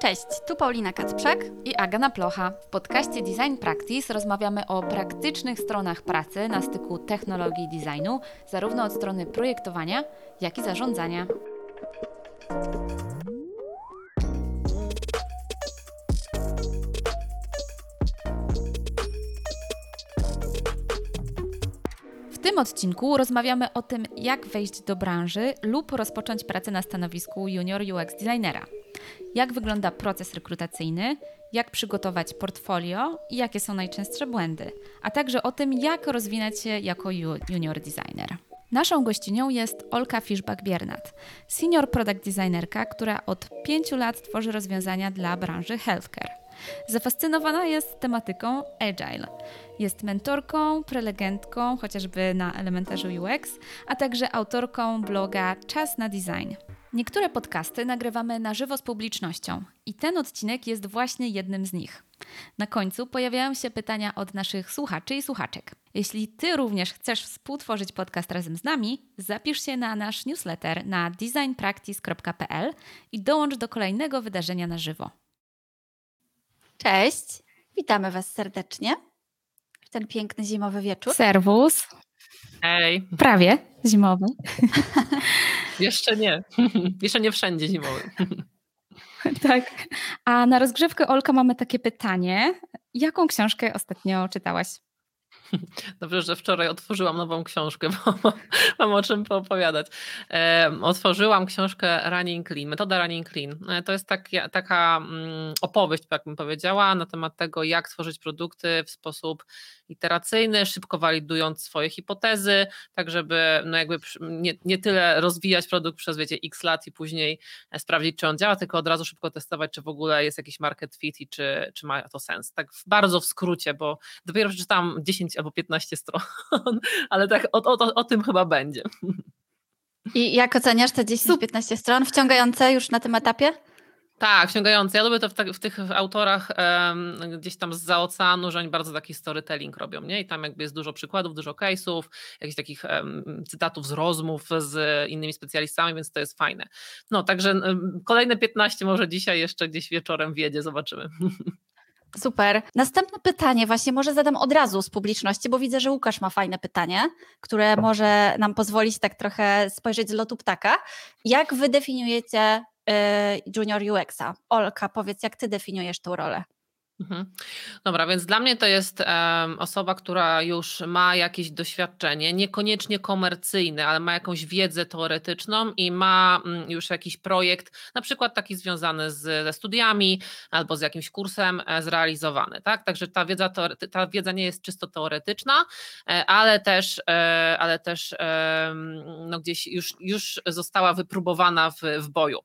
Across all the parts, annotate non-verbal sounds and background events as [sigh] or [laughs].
Cześć, tu Paulina Kacprzak i Agana Plocha. W podcaście Design Practice rozmawiamy o praktycznych stronach pracy na styku technologii i designu, zarówno od strony projektowania, jak i zarządzania. W tym odcinku rozmawiamy o tym, jak wejść do branży lub rozpocząć pracę na stanowisku junior UX designera jak wygląda proces rekrutacyjny, jak przygotować portfolio i jakie są najczęstsze błędy, a także o tym, jak rozwinąć się jako junior designer. Naszą gościnią jest Olka Fiszbak-Biernat, senior product designerka, która od pięciu lat tworzy rozwiązania dla branży healthcare. Zafascynowana jest tematyką agile. Jest mentorką, prelegentką, chociażby na elementarzu UX, a także autorką bloga Czas na Design. Niektóre podcasty nagrywamy na żywo z publicznością i ten odcinek jest właśnie jednym z nich. Na końcu pojawiają się pytania od naszych słuchaczy i słuchaczek. Jeśli Ty również chcesz współtworzyć podcast razem z nami, zapisz się na nasz newsletter na designpractice.pl i dołącz do kolejnego wydarzenia na żywo. Cześć, witamy Was serdecznie w ten piękny zimowy wieczór. Serwus. Hej. Prawie zimowy. [laughs] Jeszcze nie. [laughs] Jeszcze nie wszędzie zimowy. [laughs] tak. A na rozgrzewkę Olka mamy takie pytanie. Jaką książkę ostatnio czytałaś? [laughs] Dobrze, że wczoraj otworzyłam nową książkę, bo [laughs] mam o czym poopowiadać. Otworzyłam książkę Running Clean, metoda Running Clean. E, to jest tak, taka mm, opowieść, jak bym powiedziała, na temat tego, jak tworzyć produkty w sposób iteracyjny, szybko walidując swoje hipotezy, tak żeby no jakby nie, nie tyle rozwijać produkt przez wiecie x lat i później e, sprawdzić, czy on działa, tylko od razu szybko testować, czy w ogóle jest jakiś market fit i czy, czy ma to sens. Tak bardzo w skrócie, bo dopiero przeczytałam 10 albo 15 stron, [laughs] ale tak o, o, o tym chyba będzie. I jak oceniasz te 10-15 stron? Wciągające już na tym etapie? Tak, wciągające. Ja lubię to w, w tych autorach um, gdzieś tam z oceanu, że oni bardzo taki storytelling robią, nie? I tam jakby jest dużo przykładów, dużo case'ów, jakichś takich um, cytatów z rozmów z innymi specjalistami, więc to jest fajne. No, także um, kolejne 15 może dzisiaj jeszcze gdzieś wieczorem wiedzie, zobaczymy. [laughs] Super. Następne pytanie właśnie może zadam od razu z publiczności, bo widzę, że Łukasz ma fajne pytanie, które może nam pozwolić tak trochę spojrzeć z lotu ptaka. Jak wy definiujecie Y, junior UX-a. Olka, powiedz, jak ty definiujesz tą rolę? Mhm. Dobra, więc dla mnie to jest um, osoba, która już ma jakieś doświadczenie, niekoniecznie komercyjne, ale ma jakąś wiedzę teoretyczną i ma um, już jakiś projekt, na przykład taki związany z, ze studiami albo z jakimś kursem e, zrealizowany. Tak? Także ta wiedza, ta wiedza nie jest czysto teoretyczna, e, ale też, e, ale też no gdzieś już, już została wypróbowana w, w boju.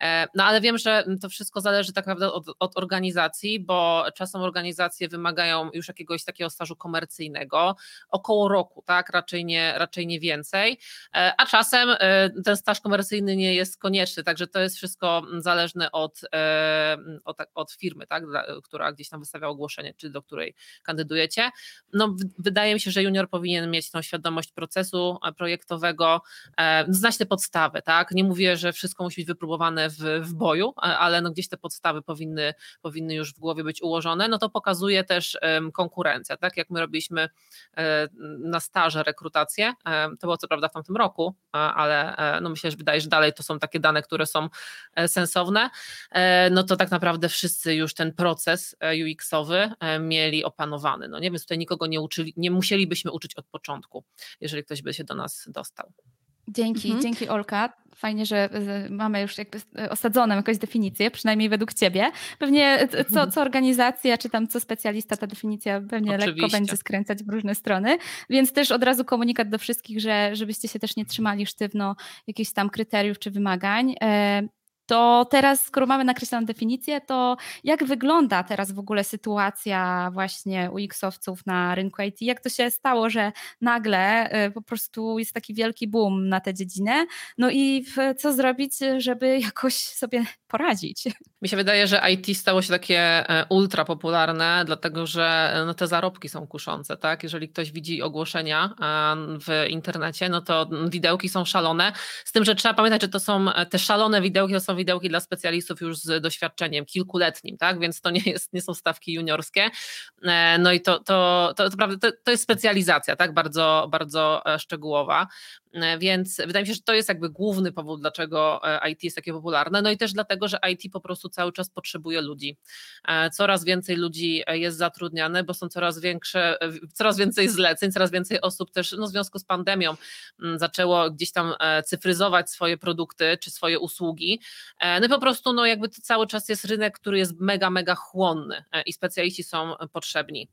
E, no ale wiem, że to wszystko zależy tak naprawdę od, od organizacji, bo czasem organizacje wymagają już jakiegoś takiego stażu komercyjnego, około roku, tak, raczej nie, raczej nie więcej, e, a czasem e, ten staż komercyjny nie jest konieczny, także to jest wszystko zależne od, e, od, od firmy, tak, która gdzieś tam wystawia ogłoszenie, czy do której kandydujecie. No, wydaje mi się, że junior powinien mieć tą świadomość procesu projektowego, znać te podstawy, tak, nie mówię, że wszystko musi być wypróbowane w, w boju, ale no gdzieś te podstawy powinny, powinny już w głowie być ułożone, no to pokazuje też konkurencja, tak? Jak my robiliśmy e, na staże rekrutację, to było co prawda w tamtym roku, ale e, no myślę, że wydaje, że dalej to są takie dane, które są e, sensowne, no to tak naprawdę wszyscy już ten proces UX-owy mieli opanowany, no nie, więc tutaj nikogo nie uczyli, nie musielibyśmy uczyć od początku, jeżeli ktoś by się do nas dostał. Dzięki, mhm. dzięki Olka. Fajnie, że mamy już jakby osadzoną jakąś definicję, przynajmniej według Ciebie. Pewnie co, co organizacja, czy tam co specjalista, ta definicja pewnie Oczywiście. lekko będzie skręcać w różne strony. Więc też od razu komunikat do wszystkich, że żebyście się też nie trzymali sztywno jakichś tam kryteriów czy wymagań. To teraz, skoro mamy nakreśloną definicję, to jak wygląda teraz w ogóle sytuacja właśnie UX-owców na rynku IT? Jak to się stało, że nagle y, po prostu jest taki wielki boom na tę dziedzinę? No i co zrobić, żeby jakoś sobie poradzić? Mi się wydaje, że IT stało się takie e, ultra popularne, dlatego że e, no, te zarobki są kuszące, tak? Jeżeli ktoś widzi ogłoszenia w internecie, no to widełki są szalone. Z tym, że trzeba pamiętać, że to są te szalone widełki, to są widełki dla specjalistów już z doświadczeniem kilkuletnim, tak? Więc to nie, jest, nie są stawki juniorskie. No i to, to, to, to, to jest specjalizacja, tak? Bardzo, bardzo szczegółowa. E, więc wydaje mi się, że to jest jakby główny powód, dlaczego e, IT jest takie popularne. No i też dlatego, że IT po prostu cały czas potrzebuje ludzi. E, coraz więcej ludzi jest zatrudniane, bo są coraz większe, coraz więcej zleceń, coraz więcej osób też no, w związku z pandemią mm, zaczęło gdzieś tam cyfryzować swoje produkty czy swoje usługi. No i po prostu no jakby to cały czas jest rynek, który jest mega, mega chłonny i specjaliści są potrzebni.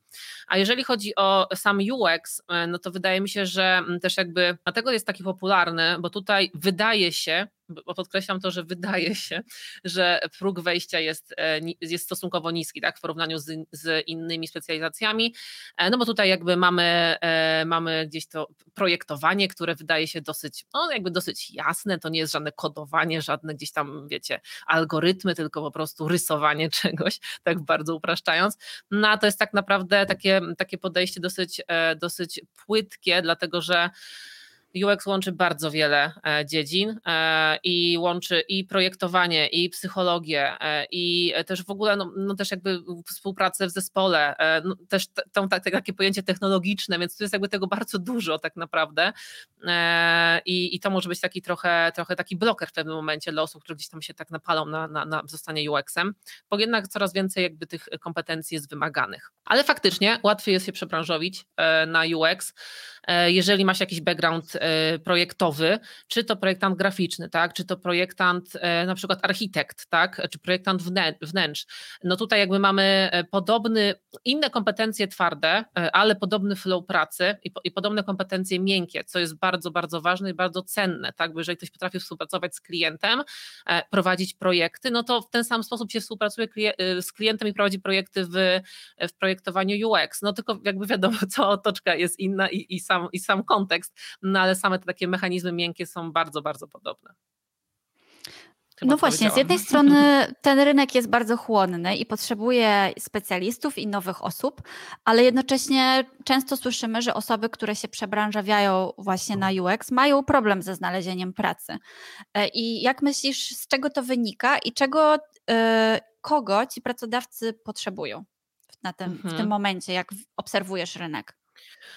A jeżeli chodzi o sam UX, no to wydaje mi się, że mm, też jakby dlatego jest taki popularny, bo tutaj wydaje się, bo podkreślam to, że wydaje się, że próg wejścia jest, e, jest stosunkowo niski tak, w porównaniu z, z innymi specjalizacjami, e, no bo tutaj jakby mamy, e, mamy gdzieś to projektowanie, które wydaje się dosyć, no jakby dosyć jasne, to nie jest żadne kodowanie, żadne gdzieś tam, wiecie, algorytmy, tylko po prostu rysowanie [laughs] czegoś, tak bardzo upraszczając. No a to jest tak naprawdę takie, takie podejście dosyć, dosyć płytkie, dlatego że UX łączy bardzo wiele e, dziedzin e, i łączy i projektowanie, i psychologię, e, i też w ogóle no, no też jakby współpracę w zespole, no też to, takie pojęcie technologiczne, więc tu jest jakby tego bardzo dużo tak naprawdę i, i to może być taki trochę, trochę taki bloker w pewnym momencie dla osób, które gdzieś tam się tak napalą na, na, na zostanie UX-em, bo jednak coraz więcej jakby tych kompetencji jest wymaganych. Ale faktycznie łatwiej jest się przebranżowić na UX, jeżeli masz jakiś background projektowy, czy to projektant graficzny, tak, czy to projektant e, na przykład architekt, tak, czy projektant wnętrz. No tutaj jakby mamy e, podobny, inne kompetencje twarde, ale podobny flow pracy i, i podobne kompetencje miękkie, co jest bardzo, bardzo ważne i bardzo cenne, tak, bo jeżeli ktoś potrafi współpracować z klientem, prowadzić projekty, no to w ten sam sposób się współpracuje z klientem i prowadzi projekty w, w projektowaniu UX. No tylko jakby wiadomo, [laughs] co otoczka jest inna i, i, sam, i sam kontekst, no ale same te takie mechanizmy miękkie są bardzo, bardzo podobne. Chyba no właśnie, z jednej strony ten rynek jest bardzo chłonny i potrzebuje specjalistów i nowych osób, ale jednocześnie często słyszymy, że osoby, które się przebranżawiają właśnie na UX, mają problem ze znalezieniem pracy. E, I jak myślisz, z czego to wynika i czego, e, kogo ci pracodawcy potrzebują na tym, mhm. w tym momencie, jak obserwujesz rynek?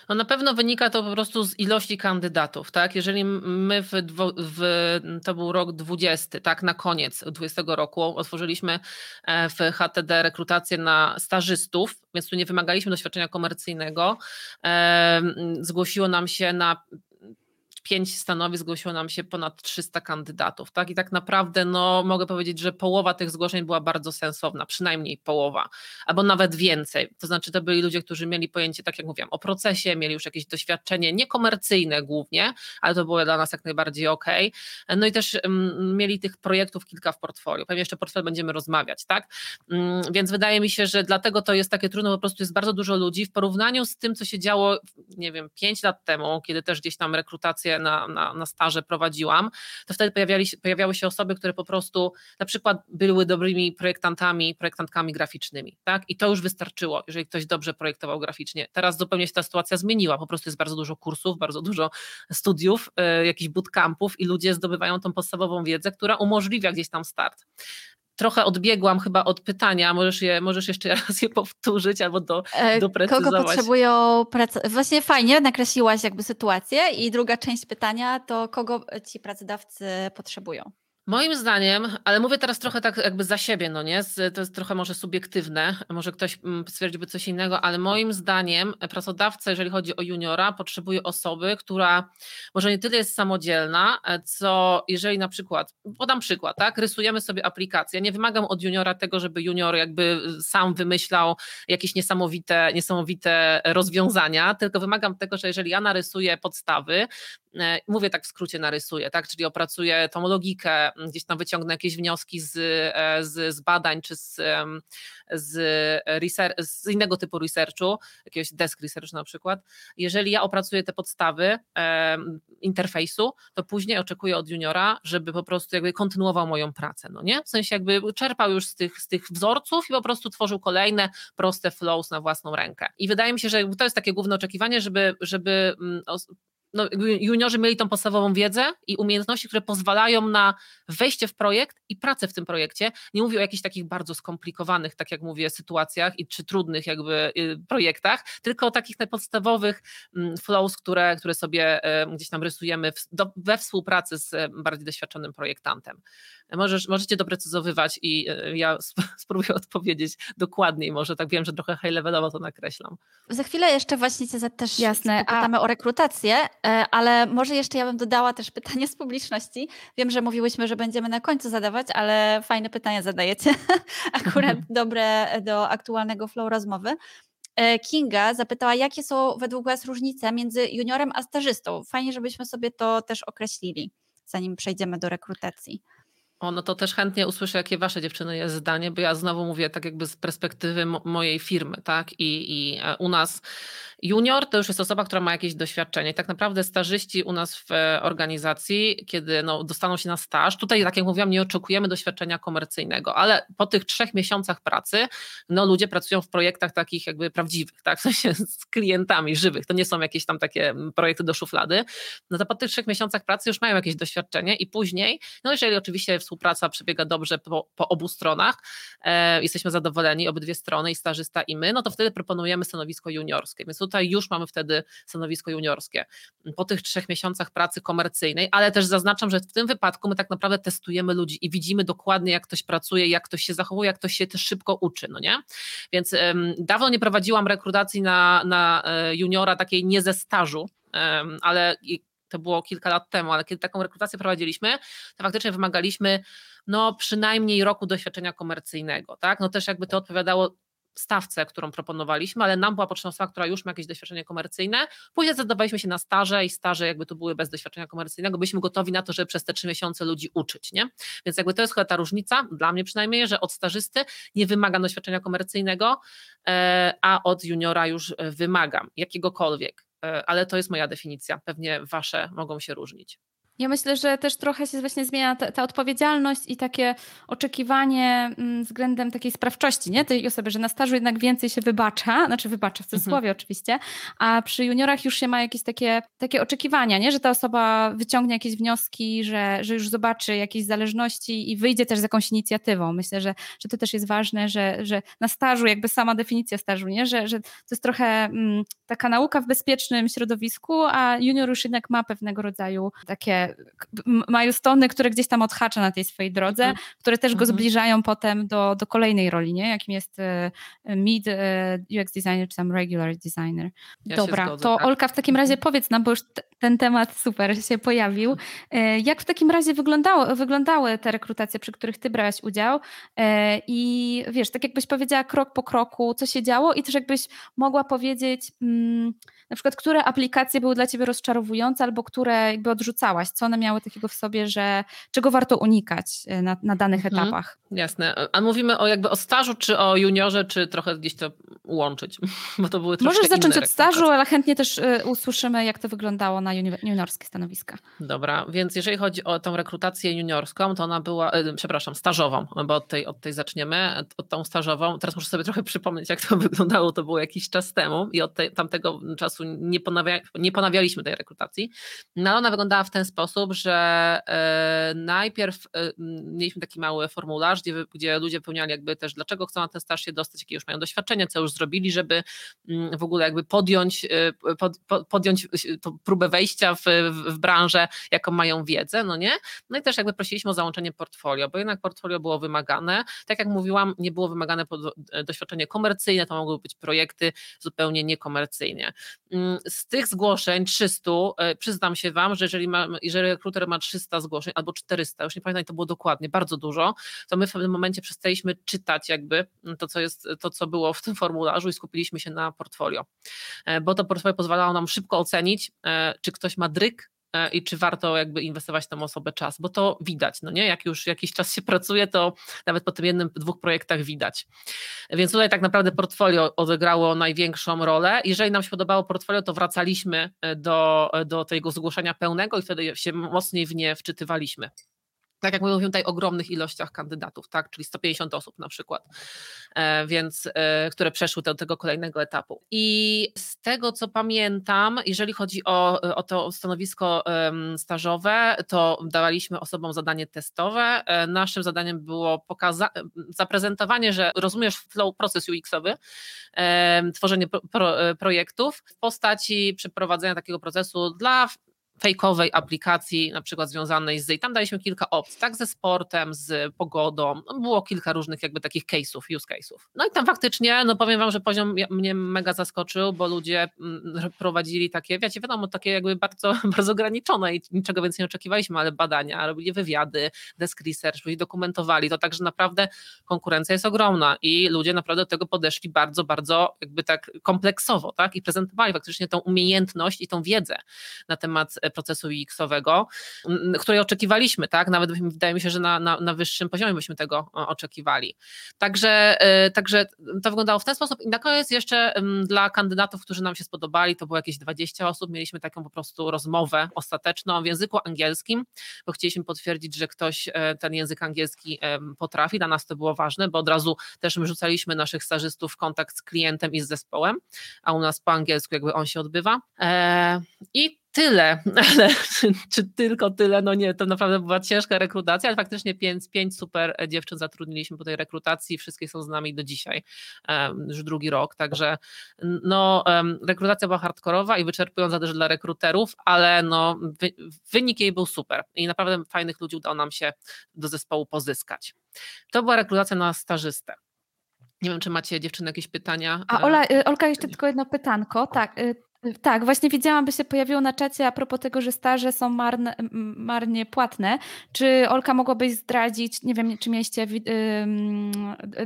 No na pewno wynika to po prostu z ilości kandydatów, tak? Jeżeli my w, w, to był rok 20, tak, na koniec 20 roku otworzyliśmy e, w HTD rekrutację na stażystów, więc tu nie wymagaliśmy doświadczenia komercyjnego. Zgłosiło nam się na pięć stanowisk zgłosiło nam się ponad 300 kandydatów, tak? I tak naprawdę no, mogę powiedzieć, że połowa tych zgłoszeń była bardzo sensowna, przynajmniej połowa, albo nawet więcej. To znaczy, to byli ludzie, którzy mieli pojęcie, tak jak mówiłam, o procesie, mieli już jakieś doświadczenie niekomercyjne głównie, ale to było dla nas jak najbardziej ok. No i też um, mieli tych projektów kilka w portfolio. Pewnie jeszcze portfel będziemy rozmawiać, tak? Um, więc wydaje mi się, że dlatego to jest takie trudne, po prostu jest bardzo dużo ludzi w porównaniu z tym, co się działo, nie wiem, pięć lat temu, kiedy też gdzieś tam na, na, na staże prowadziłam, to wtedy pojawiali pojawiały się osoby, które po prostu na przykład były dobrymi projektantami, projektantkami graficznymi, tak? I to już wystarczyło, jeżeli ktoś dobrze projektował graficznie. Teraz zupełnie się ta sytuacja zmieniła, po prostu jest bardzo dużo kursów, bardzo dużo studiów, yy, jakichś bootcampów i ludzie zdobywają tą podstawową wiedzę, która umożliwia gdzieś tam start trochę odbiegłam chyba od pytania, możesz, je, możesz jeszcze [laughs] raz je powtórzyć albo do, e, doprecyzować. Kogo potrzebują pracy? Właśnie fajnie nakreśliłaś jakby sytuację i druga część pytania to kogo ci pracodawcy potrzebują? Moim zdaniem, ale mówię teraz trochę tak jakby za siebie, no nie? To jest trochę może subiektywne, może ktoś mm, stwierdziłby coś innego, ale moim zdaniem pracodawca, jeżeli chodzi o juniora, potrzebuje osoby, która może nie tyle jest samodzielna, e, co jeżeli na przykład, podam przykład, tak? Rysujemy sobie aplikację. Nie wymagam od juniora tego, żeby junior jakby sam wymyślał jakieś niesamowite, niesamowite rozwiązania, tylko wymagam tego, że jeżeli ja narysuję podstawy, mówię tak w skrócie narysuję, tak, czyli opracuję tą logikę, gdzieś tam wyciągnę jakieś wnioski z, z, z badań czy z, z, research, z innego typu researchu, jakiegoś desk research na przykład. Jeżeli ja opracuję te podstawy interfejsu, to później oczekuję od juniora, żeby po prostu jakby kontynuował moją pracę, no nie? W sensie jakby czerpał już z tych, z tych wzorców i po prostu tworzył kolejne proste flows na własną rękę. I wydaje mi się, że to jest takie główne oczekiwanie, żeby, żeby no, juniorzy mieli tą podstawową wiedzę i umiejętności, które pozwalają na wejście w projekt i pracę w tym projekcie. Nie mówię o jakichś takich bardzo skomplikowanych, tak jak mówię, sytuacjach i czy trudnych jakby y, projektach, tylko o takich najpodstawowych mm, flows, które, które sobie gdzieś tam rysujemy we współpracy z bardziej doświadczonym projektantem. Możesz, możecie doprecyzowywać i e, ja [laughs] spróbuję odpowiedzieć dokładniej, może tak wiem, że trochę high levelowo to nakreślam. Za chwilę jeszcze właśnie cię też Jasne. pytamy A... o rekrutację, ale może jeszcze ja bym dodała też pytanie z publiczności. Wiem, że mówiłyśmy, że będziemy na końcu zadawać, ale fajne pytania zadajecie, [laughs] akurat [laughs] dobre do aktualnego flow rozmowy. E, Kinga zapytała, jakie są według Was różnice między juniorem a stażystą? Fajnie, żebyśmy sobie to też określili, zanim przejdziemy do rekrutacji. O, no to też chętnie usłyszę, jakie wasze dziewczyny jest zdanie, bo ja znowu mówię tak jakby z perspektywy mojej firmy, tak? I, I e, u nas Junior to już jest osoba, która ma jakieś doświadczenie. Tak naprawdę stażyści u nas w e, organizacji, kiedy no, dostaną się na staż, tutaj, tak jak mówiłam, nie oczekujemy doświadczenia komercyjnego, ale po tych trzech miesiącach pracy, no, ludzie pracują w projektach takich jakby prawdziwych, tak? w sensie [laughs] z klientami żywych. To nie są jakieś tam takie projekty do szuflady. No to po tych trzech miesiącach pracy już mają jakieś doświadczenie i później, no jeżeli oczywiście współpraca przebiega dobrze po, po obu stronach, e, jesteśmy zadowoleni, obydwie strony, i stażysta, i my, no to wtedy proponujemy stanowisko juniorskie. Więc tutaj już mamy wtedy stanowisko juniorskie po tych trzech miesiącach pracy komercyjnej, ale też zaznaczam, że w tym wypadku my tak naprawdę testujemy ludzi i widzimy dokładnie, jak ktoś pracuje, jak ktoś się zachowuje, jak ktoś się też szybko uczy, no nie? Więc um, dawno nie prowadziłam rekrutacji na, na e, juniora takiej nie ze stażu, um, ale to było kilka lat temu, ale kiedy taką rekrutację prowadziliśmy, to faktycznie wymagaliśmy no przynajmniej roku doświadczenia komercyjnego, tak? No też jakby to odpowiadało stawce, którą proponowaliśmy, ale nam była potrzebna osoba, która już ma jakieś doświadczenie komercyjne. Później zdecydowaliśmy się na staże i staże jakby to były bez doświadczenia komercyjnego, byliśmy gotowi na to, żeby przez te trzy miesiące ludzi uczyć, nie? Więc jakby to jest chyba ta różnica, dla mnie przynajmniej, że od stażysty nie wymaga doświadczenia komercyjnego, e, a od juniora już wymagam jakiegokolwiek, e, ale to jest moja definicja, pewnie wasze mogą się różnić. Ja myślę, że też trochę się właśnie zmienia ta, ta, odpowiedzialność i takie oczekiwanie mm, względem takiej sprawczości, nie? Tej osoby, że na stażu jednak więcej się wybacza, znaczy wybacza w cudzysłowie mhm. oczywiście, a przy juniorach już się ma jakieś takie, takie oczekiwania, nie? Że ta osoba wyciągnie jakieś wnioski, że, że już zobaczy jakieś zależności i wyjdzie też z jakąś inicjatywą. Myślę, że, że to też jest ważne, że, że na stażu jakby sama definicja stażu, nie? Że, że to jest trochę mm, taka nauka w bezpiecznym środowisku, a junior już jednak ma pewnego rodzaju takie milestone, które gdzieś tam odhacza na tej swojej drodze, mhm. które też go mhm. zbliżają potem do, do kolejnej roli, nie? jakim jest e, mid e, UX designer czy tam regular designer. Ja Dobra, zgodzę, to tak. Olka w takim razie mhm. powiedz nam, bo już ten temat super się pojawił. E, jak w takim razie wyglądało, wyglądały te rekrutacje, przy których ty brałaś udział i wiesz, tak jakbyś powiedziała krok po kroku, co się działo i też jakbyś mogła powiedzieć mm, na przykład, które aplikacje były dla ciebie rozczarowujące albo które jakby odrzucałaś, co one miały takiego w sobie, że czego warto unikać e, na, na danych mhm. etapach. Jasne. A mówimy o jakby o stażu, czy o juniorze, czy trochę gdzieś to łączyć? [laughs] Bo to były Możesz zacząć od stażu, ale chętnie też y, usłyszymy, jak to wyglądało na juniorskie stanowiska. Dobra, więc jeżeli chodzi o tą rekrutację juniorską, to ona była, y, przepraszam, stażową, bo od tej, od tej zaczniemy, od tą stażową. Teraz muszę sobie trochę przypomnieć, jak to [laughs] wyglądało, to było jakiś czas temu i od tej, tamtego czasu nie, ponawia, nie ponawialiśmy tej rekrutacji. No ale ona wyglądała w ten sposób, że y, najpierw mieliśmy taki mały formularz, gdzie, gdzie ludzie wypełniali jakby też, dlaczego chcą na ten staż się dostać, jakie już mają doświadczenie, co już zrobili, żeby mm, w ogóle jakby podjąć, y, pod, podjąć tą próbę wejścia w, w branżę, jaką mają wiedzę, no nie? No i też jakby prosiliśmy o załączenie portfolio, bo jednak portfolio było wymagane. Tak jak mówiłam, nie było wymagane e, doświadczenie komercyjne, to mogły być projekty zupełnie niekomercyjne. Mm, z tych zgłoszeń 300, e, przyznam się Wam, że jeżeli, ma, jeżeli rekruter ma 300 zgłoszeń albo 400, już nie pamiętam, to było dokładnie, bardzo dużo, to my w pewnym momencie przestaliśmy czytać jakby to, co jest, to, co było w tym formularzu i skupiliśmy się na portfolio, e, bo to portfolio pozwalało nam szybko ocenić, e, czy ktoś ma dryk e, i czy warto jakby inwestować w tą osobę czas, bo to widać, no nie? Jak już jakiś czas się pracuje, to nawet po tym jednym, dwóch projektach widać. Więc tutaj tak naprawdę portfolio odegrało największą rolę. Jeżeli nam się podobało portfolio, to wracaliśmy do, do tego zgłoszenia pełnego i wtedy się mocniej w nie wczytywaliśmy tak jak mówię tutaj, ogromnych ilościach kandydatów, tak, czyli 150 osób na przykład, e, więc e, które przeszły do tego kolejnego etapu. I z tego co pamiętam, jeżeli chodzi o, o to stanowisko stażowe, to dawaliśmy osobom zadanie testowe. E, naszym zadaniem było pokaza- zaprezentowanie, że rozumiesz flow, proces UX-owy, tworzenie pro, projektów w postaci przeprowadzenia takiego procesu dla fejkowej aplikacji, na przykład związanej z, i tam daliśmy kilka opcji, tak, ze sportem, z pogodą, no było kilka różnych jakby takich case'ów, use case'ów. No i tam faktycznie, no powiem wam, że poziom mnie mega zaskoczył, bo ludzie mm, prowadzili takie, wiecie, wiadomo, takie jakby bardzo, [laughs] bardzo ograniczone i niczego więcej nie oczekiwaliśmy, ale badania, robili wywiady, desk research, ludzie dokumentowali to, także naprawdę konkurencja jest ogromna i ludzie naprawdę do tego podeszli bardzo, bardzo jakby tak kompleksowo, tak, i prezentowali faktycznie tą umiejętność i tą wiedzę na temat procesu UX-owego, której oczekiwaliśmy, tak? Nawet wydaje mi się, że na, na, na wyższym poziomie byśmy tego oczekiwali. Także, e, także to wyglądało w ten sposób. I na koniec jeszcze dla kandydatów, którzy nam się spodobali, to było jakieś 20 osób, mieliśmy taką po prostu rozmowę ostateczną w języku angielskim, bo chcieliśmy potwierdzić, że ktoś e, ten język angielski potrafi. Dla nas to było ważne, bo od razu też my rzucaliśmy naszych stażystów w kontakt z klientem i z zespołem, a u nas po angielsku jakby on się odbywa. E, I tyle, [laughs] ale czy tylko tyle, no nie, to naprawdę była ciężka rekrutacja, ale faktycznie pięć, pięć super dziewczyn zatrudniliśmy po tej rekrutacji, wszystkie są z nami do dzisiaj, już drugi rok, także no rekrutacja była hardkorowa i wyczerpująca też dla rekruterów, ale no wynik jej był super i naprawdę fajnych ludzi udało nam się do zespołu pozyskać. To była rekrutacja na stażystę. Nie wiem, czy macie dziewczyny jakieś pytania. A Ola, y, Olka, jeszcze tylko jedno pytanko. Tak, y, tak, właśnie widziałam, by się pojawiło na czacie a propos tego, że staże są marne, marnie płatne. Czy Olka mogłabyś zdradzić, nie wiem, czy mieliście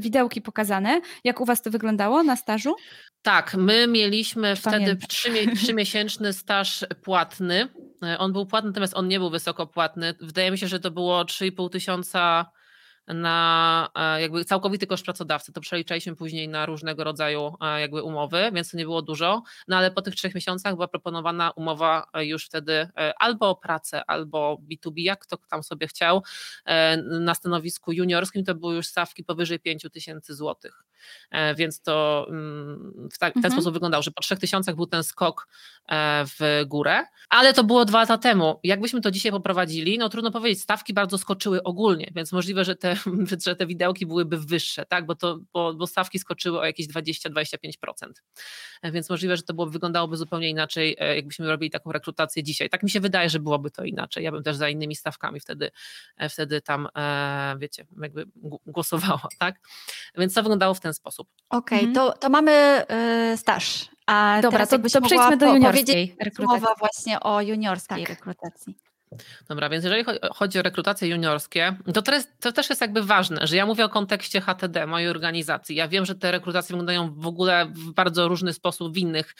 widełki pokazane, jak u Was to wyglądało na stażu? Tak, my mieliśmy wtedy trzymiesięczny staż płatny. E, on był płatny, natomiast on nie był wysoko płatny. Wydaje mi się, że to było 3,5 tysiąca na e, jakby całkowity koszt pracodawcy. To przeliczaliśmy później na różnego rodzaju e, jakby umowy, więc to nie było dużo, no ale po tych trzech miesiącach była proponowana umowa e, już wtedy albo o pracę, albo B2B, jak kto tam sobie chciał. Na stanowisku juniorskim to były już stawki powyżej 5 tysięcy złotych. Więc to mm, w, tak, w ten mhm. sposób wyglądał, że po trzech tysiącach był ten skok w górę, ale to było dwa lata temu. Jakbyśmy to dzisiaj poprowadzili, no trudno powiedzieć, stawki bardzo skoczyły ogólnie, więc możliwe, że te [laughs] że te widełki byłyby wyższe, tak? bo, to, bo, bo stawki skoczyły o jakieś 20-25%. E, więc możliwe, że to było, wyglądałoby zupełnie inaczej, e, jakbyśmy robili taką rekrutację dzisiaj. Tak mi się wydaje, że byłoby to inaczej. Ja bym też za innymi stawkami wtedy, e, wtedy tam, wiecie, jakby głosowała, tak? Więc to wyglądało w ten sposób. Okej, okay, mhm. to, to mamy staż. A Dobra, to, to przejdźmy do juniorskiej rekrutacji. Mowa właśnie o juniorskiej tak. rekrutacji. Dobra, więc jeżeli chodzi o rekrutacje juniorskie, to, teraz, to też jest jakby ważne, że ja mówię o kontekście HTD, mojej organizacji. Ja wiem, że te rekrutacje wyglądają w ogóle w bardzo różny sposób w innych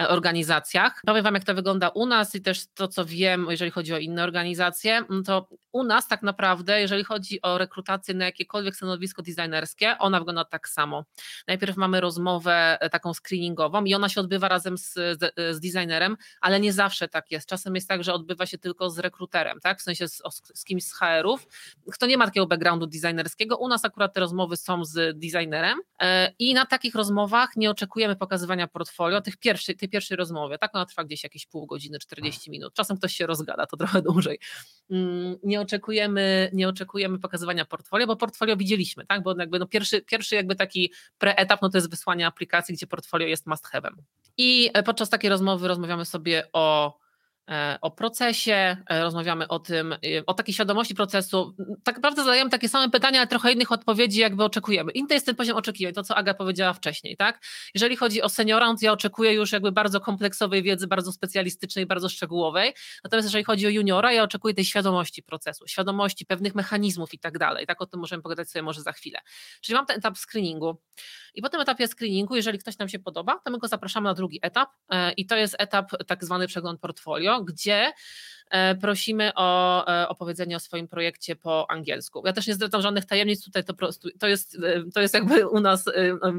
e, organizacjach. Powiem Wam, jak to wygląda u nas i też to, co wiem, jeżeli chodzi o inne organizacje, mm, to u nas tak naprawdę, jeżeli chodzi o rekrutację na jakiekolwiek stanowisko designerskie, ona wygląda tak samo. Najpierw mamy rozmowę e, taką screeningową i ona się odbywa razem z, z, designerem, ale nie zawsze tak jest. Czasem jest tak, że odbywa się tylko z rekruterem rekruterem, tak? w sensie z, z kimś z HR-ów, kto nie ma takiego backgroundu designerskiego. U nas akurat te rozmowy są z designerem e, i na takich rozmowach nie oczekujemy pokazywania portfolio tych pierwszej, tej pierwszej rozmowy. Tak ona trwa gdzieś jakieś pół godziny, 40 minut. Czasem ktoś się rozgada, to trochę dłużej. Mm, nie oczekujemy, nie oczekujemy pokazywania portfolio, bo portfolio widzieliśmy, tak? Bo jakby no pierwszy, pierwszy jakby taki preetap no to jest wysłanie aplikacji, gdzie portfolio jest must have'em. I e, podczas takiej rozmowy rozmawiamy sobie o o procesie, e, rozmawiamy o tym, e, o takiej świadomości procesu. Tak naprawdę zadajemy takie same pytania, ale trochę innych odpowiedzi jakby oczekujemy. Inny jest ten poziom oczekiwań, to co Aga powiedziała wcześniej, tak? Jeżeli chodzi o seniora, to ja oczekuję już jakby bardzo kompleksowej wiedzy, bardzo specjalistycznej, bardzo szczegółowej. Natomiast jeżeli chodzi o juniora, ja oczekuję tej świadomości procesu, świadomości pewnych mechanizmów i tak dalej. Tak o tym możemy pogadać sobie może za chwilę. Czyli mam ten etap screeningu. I po tym etapie screeningu, jeżeli ktoś nam się podoba, to my go zapraszamy na drugi etap i to jest etap tak zwany przegląd portfolio, gdzie prosimy o opowiedzenie o swoim projekcie po angielsku. Ja też nie zdradzam żadnych tajemnic, tutaj to, prostu, to, jest, to jest jakby u nas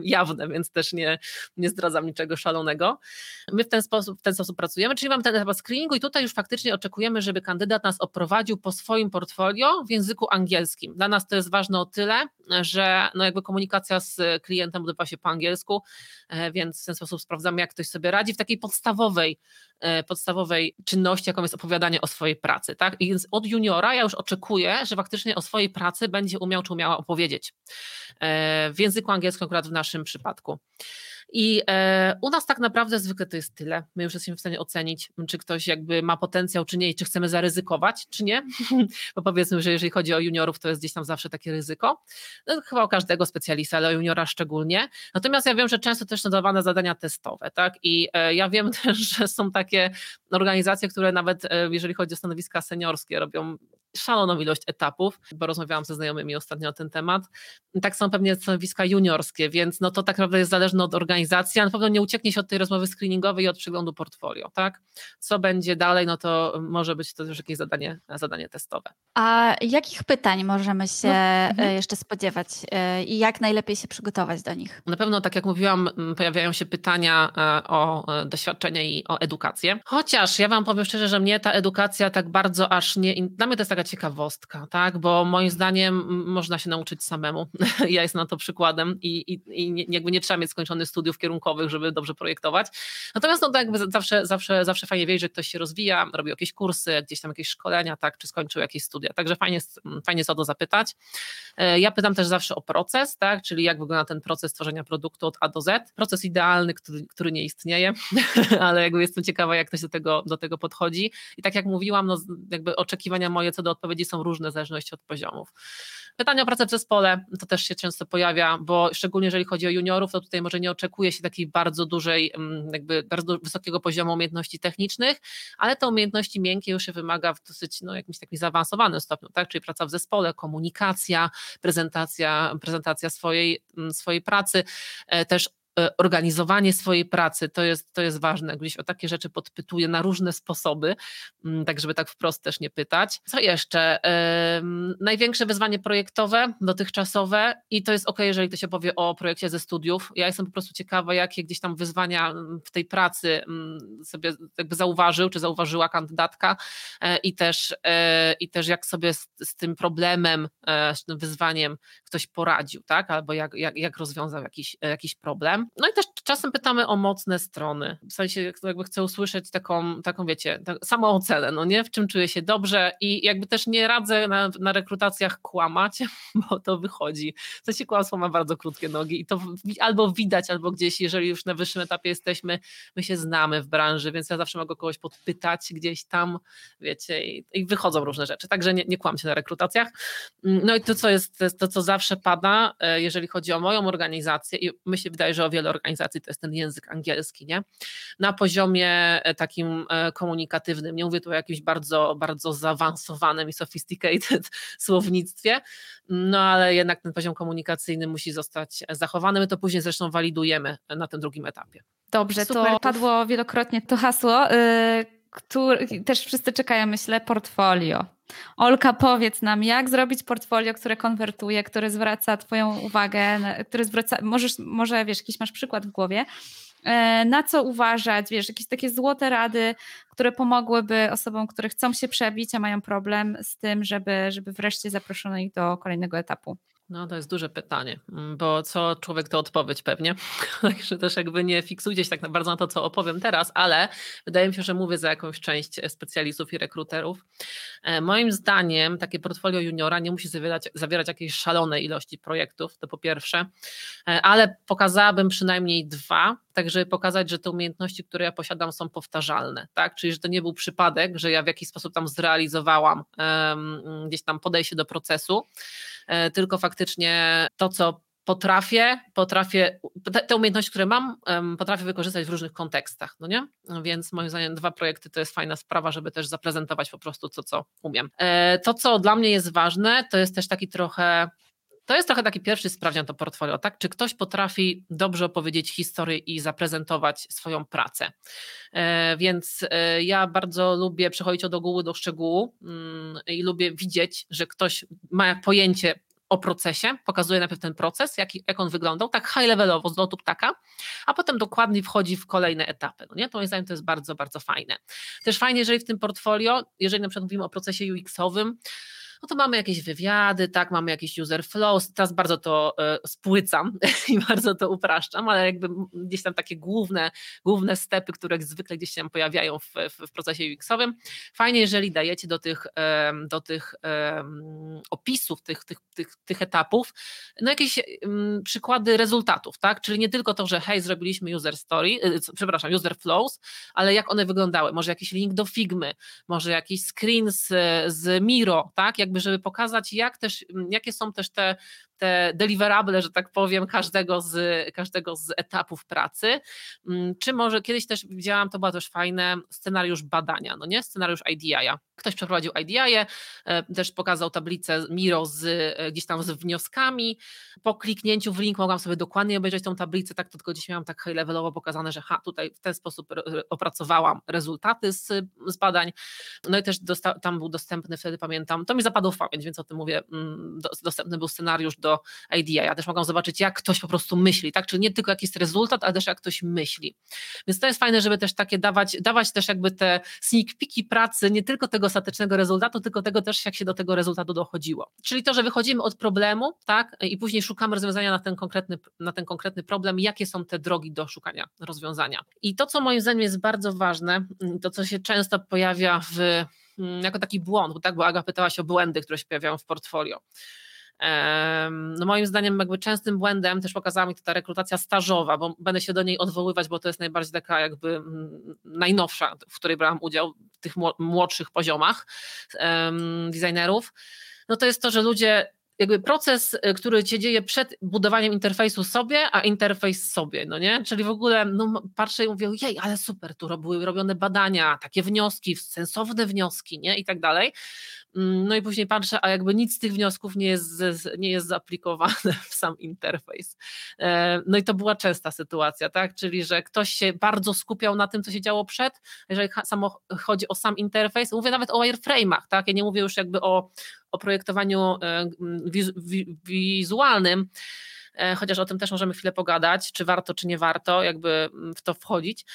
jawne, więc też nie, nie zdradzam niczego szalonego. My w ten sposób, w ten sposób pracujemy, czyli mamy ten etap screeningu i tutaj już faktycznie oczekujemy, żeby kandydat nas oprowadził po swoim portfolio w języku angielskim. Dla nas to jest ważne o tyle, że no jakby komunikacja z klientem odbywa się po angielsku, e, więc w ten sposób sprawdzamy, jak ktoś sobie radzi w takiej podstawowej, e, podstawowej czynności, jaką jest opowiadanie o swojej pracy. Tak? I więc od juniora ja już oczekuję, że faktycznie o swojej pracy będzie umiał czy umiała opowiedzieć e, w języku angielskim, akurat w naszym przypadku. I e, u nas tak naprawdę zwykle to jest tyle. My już jesteśmy w stanie ocenić, czy ktoś jakby ma potencjał, czy nie, i czy chcemy zaryzykować, czy nie. [laughs] Bo powiedzmy, że jeżeli chodzi o juniorów, to jest gdzieś tam zawsze takie ryzyko. No, chyba u każdego specjalista, ale o juniora szczególnie. Natomiast ja wiem, że często też są dawane zadania testowe, tak? I e, ja wiem [laughs] też, że są takie organizacje, które nawet e, jeżeli chodzi o stanowiska seniorskie, robią szaloną ilość etapów, bo rozmawiałam ze znajomymi ostatnio o ten temat. Tak są pewnie stanowiska juniorskie, więc no to tak naprawdę jest zależne od organizacji, a na pewno nie ucieknie się od tej rozmowy screeningowej i od przeglądu portfolio, tak? Co będzie dalej, no to może być to już jakieś zadanie, zadanie testowe. A jakich pytań możemy się no. Mhm. E, jeszcze spodziewać e, i jak najlepiej się przygotować do nich? Na pewno, tak jak mówiłam, pojawiają się pytania e, o doświadczenie i o edukację. Chociaż ja Wam powiem szczerze, że mnie ta edukacja tak bardzo aż nie. Dla mnie to jest taka ciekawostka, tak? Bo moim zdaniem można się nauczyć samemu. [laughs] Ja jestem na to przykładem i, i, i jakby nie trzeba mieć skończonych studiów kierunkowych, żeby dobrze projektować. Natomiast no to jakby zawsze, zawsze, zawsze fajnie wiedzieć, że ktoś się rozwija, robi jakieś kursy, gdzieś tam jakieś szkolenia, tak? Czy skończył jakieś studia. Także fajnie, fajnie jest o to zapytać. E, ja pytam też zawsze o proces, tak? Czyli jak wygląda ten proces tworzenia produktu od A do Z. Proces idealny, który, który nie istnieje, [laughs] ale jakby jestem ciekawa, jak ktoś do tego, do tego podchodzi. I tak jak mówiłam, no jakby oczekiwania moje co do odpowiedzi są różne w zależności od poziomów. Pytanie o pracę w zespole to też się często pojawia, bo szczególnie jeżeli chodzi o juniorów, to tutaj może nie oczekuje się takiej bardzo dużej, mm, jakby bardzo wysokiego poziomu umiejętności technicznych, ale te umiejętności miękkie już się wymaga w dosyć no, jakimś takim zaawansowanym stopniu, tak? czyli praca w zespole, komunikacja, prezentacja, prezentacja swojej, mm, swojej pracy, e, też organizowanie swojej pracy, to jest, to jest ważne. Gdzieś o takie rzeczy podpytuję na różne sposoby, mm, tak żeby tak wprost też nie pytać. Co jeszcze? Największe wyzwanie projektowe, dotychczasowe i to jest ok, jeżeli ktoś opowie o projekcie ze studiów. Ja jestem po prostu ciekawa, jakie gdzieś tam wyzwania mm, w tej pracy mm, sobie jakby zauważył, czy zauważyła kandydatka e, i też, e, i też jak sobie z, z tym problemem, z tym wyzwaniem ktoś poradził, tak? Albo jak, jak, jak rozwiązał jakiś, jakiś problem. No i też czasem pytamy o mocne strony. W sensie jakby chcę usłyszeć taką, taką wiecie, tak, samoocenę, no nie? W czym czuję się dobrze i jakby też nie radzę na, na rekrutacjach kłamać, [laughs] bo to wychodzi. W sensie kłamstwo ma bardzo krótkie nogi i to albo widać, albo gdzieś, jeżeli już na wyższym etapie jesteśmy, my się znamy w branży, więc ja zawsze mogę kogoś podpytać gdzieś tam, wiecie, i, i wychodzą różne rzeczy. Także nie, nie kłam się na rekrutacjach. No i to, co jest, to, co zawsze pada, e, jeżeli chodzi o moją organizację i mi się wydaje, że o wiele organizacji to jest ten język angielski, nie? Na poziomie e, takim e, komunikatywnym, nie mówię tu o jakimś bardzo, bardzo zaawansowanym i sophisticated [laughs] słownictwie, no ale jednak ten poziom komunikacyjny musi zostać zachowany, my to później zresztą walidujemy na tym drugim etapie. Dobrze, Super. to padło wielokrotnie to hasło, yy, który, też wszyscy czekają, myślę, portfolio. Olka, powiedz nam, jak zrobić portfolio, które konwertuje, które zwraca Twoją uwagę, które zwraca, możesz, może wiesz, jakiś masz przykład w głowie, e, na co uważać, wiesz, jakieś takie złote rady, które pomogłyby osobom, które chcą się przebić, a mają problem z tym, żeby, żeby wreszcie zaproszono ich do kolejnego etapu. No, to jest duże pytanie, mm, bo co człowiek to odpowiedź pewnie. [laughs] Także też jakby nie fiksujcie się tak bardzo na to, co opowiem teraz, ale wydaje mi się, że mówię za jakąś część e, specjalistów i rekruterów. E, moim zdaniem takie portfolio juniora nie musi zawierać, zawierać jakiejś szalonej ilości projektów, to po pierwsze, e, ale pokazałabym przynajmniej dwa, tak żeby pokazać, że te umiejętności, które ja posiadam są powtarzalne, tak? Czyli, że to nie był przypadek, że ja w jakiś sposób tam zrealizowałam um, gdzieś tam podejście do procesu, tylko faktycznie to, co potrafię, potrafię, te, umiejętności, które mam, potrafię wykorzystać w różnych kontekstach, no nie? Więc moim zdaniem dwa projekty to jest fajna sprawa, żeby też zaprezentować po prostu to, co umiem. E, to, co dla mnie jest ważne, to jest też taki trochę to jest trochę taki pierwszy sprawdzian to portfolio, tak? Czy ktoś potrafi dobrze opowiedzieć historię i zaprezentować swoją pracę. E, więc e, ja bardzo lubię przechodzić od ogółu do szczegółu mm, i lubię widzieć, że ktoś ma pojęcie o procesie, pokazuje najpierw ten proces, jak, jak on wyglądał, tak high levelowo z lotu ptaka, a potem dokładnie wchodzi w kolejne etapy. No nie? To moim zdaniem to jest bardzo, bardzo fajne. Też fajnie, jeżeli w tym portfolio, jeżeli na przykład mówimy o procesie UX-owym, no to mamy jakieś wywiady, tak, mamy jakiś user flow, teraz bardzo to y, spłycam [laughs] i bardzo to upraszczam, ale jakby gdzieś tam takie główne, główne stepy, które zwykle gdzieś się pojawiają w, w, w procesie UX-owym. Fajnie, jeżeli dajecie do tych, do tych opisów tych, tych, tych, tych etapów no jakieś przykłady rezultatów, tak, czyli nie tylko to, że hej, zrobiliśmy user story, przepraszam, user flows, ale jak one wyglądały, może jakiś link do Figmy, może jakiś screen z, z Miro, tak, jakby żeby pokazać, jak też, jakie są też te te deliverable, że tak powiem, każdego z, każdego z etapów pracy. Mm, czy może kiedyś też widziałam, to było też fajne, scenariusz badania, no nie? Scenariusz IDI. Ktoś przeprowadził IDI, e, też pokazał tablicę Miro z, e, gdzieś tam z wnioskami. Po kliknięciu w link mogłam sobie dokładnie obejrzeć tą tablicę, tak to tylko gdzieś miałam tak high levelowo pokazane, że ha, tutaj w ten sposób opracowałam rezultaty z, z badań. No i też tam był dostępny wtedy, pamiętam, to mi zapadło w pamięć, więc o tym mówię, mm, dostępny był scenariusz do IDEA. Ja też mogą zobaczyć, jak ktoś po prostu myśli, tak? Czyli nie tylko jaki jest rezultat, ale też jak ktoś myśli. Więc to jest fajne, żeby też takie dawać, dawać też jakby te sneak peeki pracy, nie tylko tego ostatecznego rezultatu, tylko tego też, jak się do tego rezultatu dochodziło. Czyli to, że wychodzimy od problemu, tak? I później szukamy rozwiązania na ten konkretny, na ten konkretny problem, jakie są te drogi do szukania rozwiązania. I to, co moim zdaniem jest bardzo ważne, to co się często pojawia w mm, jako taki błąd, tak, bo Aga pytała się o błędy, które się pojawiają w portfolio. No moim zdaniem jakby częstym błędem też pokazała mi to ta rekrutacja stażowa, bo będę się do niej odwoływać, bo to jest najbardziej taka jakby mm, najnowsza, w której brałam udział w tych młodszych poziomach designerów. No to jest to, że ludzie jakby proces, y, który się dzieje przed budowaniem interfejsu sobie, a interfejs sobie, no nie? Czyli w ogóle no, patrzę i mówię, jej, ale super, tu były robione badania, takie wnioski, sensowne wnioski, nie? I tak dalej. Mm, no i później patrzę, a jakby nic z tych wniosków nie jest, nie jest zaaplikowane [laughs] w sam interfejs. E, no i to była częsta sytuacja, tak? Czyli, że ktoś się bardzo skupiał na tym, co się działo przed, jeżeli samo chodzi o sam interfejs, mówię nawet o wireframe'ach, tak? Ja nie mówię już jakby o, o projektowaniu e, wizualnym, e, chociaż o tym też możemy chwilę pogadać, czy warto, czy nie warto jakby w to wchodzić.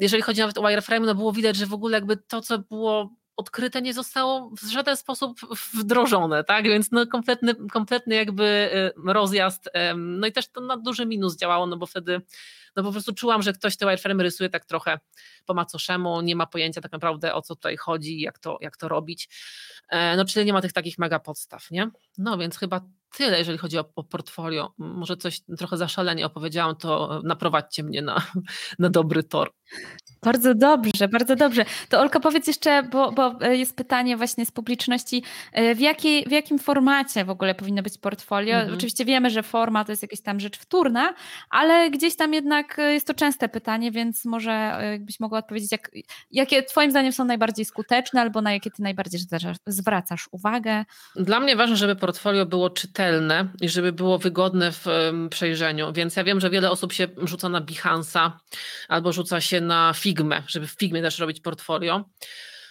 Jeżeli chodzi nawet o wireframe, no było widać, że w ogóle jakby to, co było odkryte nie zostało w żaden sposób wdrożone, tak? Więc no kompletny, kompletny jakby y, rozjazd. No i też to na duży minus działało, no bo wtedy no po prostu czułam, że ktoś te wireframe rysuje tak trochę po macoszemu, nie ma pojęcia tak naprawdę o co tutaj chodzi, jak to, jak to robić. E, no czyli nie ma tych takich mega podstaw, nie? No więc chyba tyle, jeżeli chodzi o, o portfolio. Może coś trochę zaszalenie opowiedziałam, to naprowadźcie mnie na, [laughs] na dobry tor. Bardzo dobrze, bardzo dobrze. To Olka powiedz jeszcze, bo, bo e, jest pytanie właśnie z publiczności, e, w, jakiej, w jakim formacie w ogóle powinno być portfolio? Mhm. Oczywiście wiemy, że forma to jest jakaś tam rzecz wtórna, ale gdzieś tam jednak e, jest to częste pytanie, więc może jakbyś mogła odpowiedzieć, jak, jakie twoim zdaniem są najbardziej skuteczne albo na jakie ty najbardziej zwracasz uwagę? Dla mnie ważne, żeby portfolio było czytelne i żeby było wygodne w przejrzeniu, więc ja wiem, że wiele osób się rzuca na Behance'a albo rzuca się na Figmę, żeby w Figmie też robić portfolio.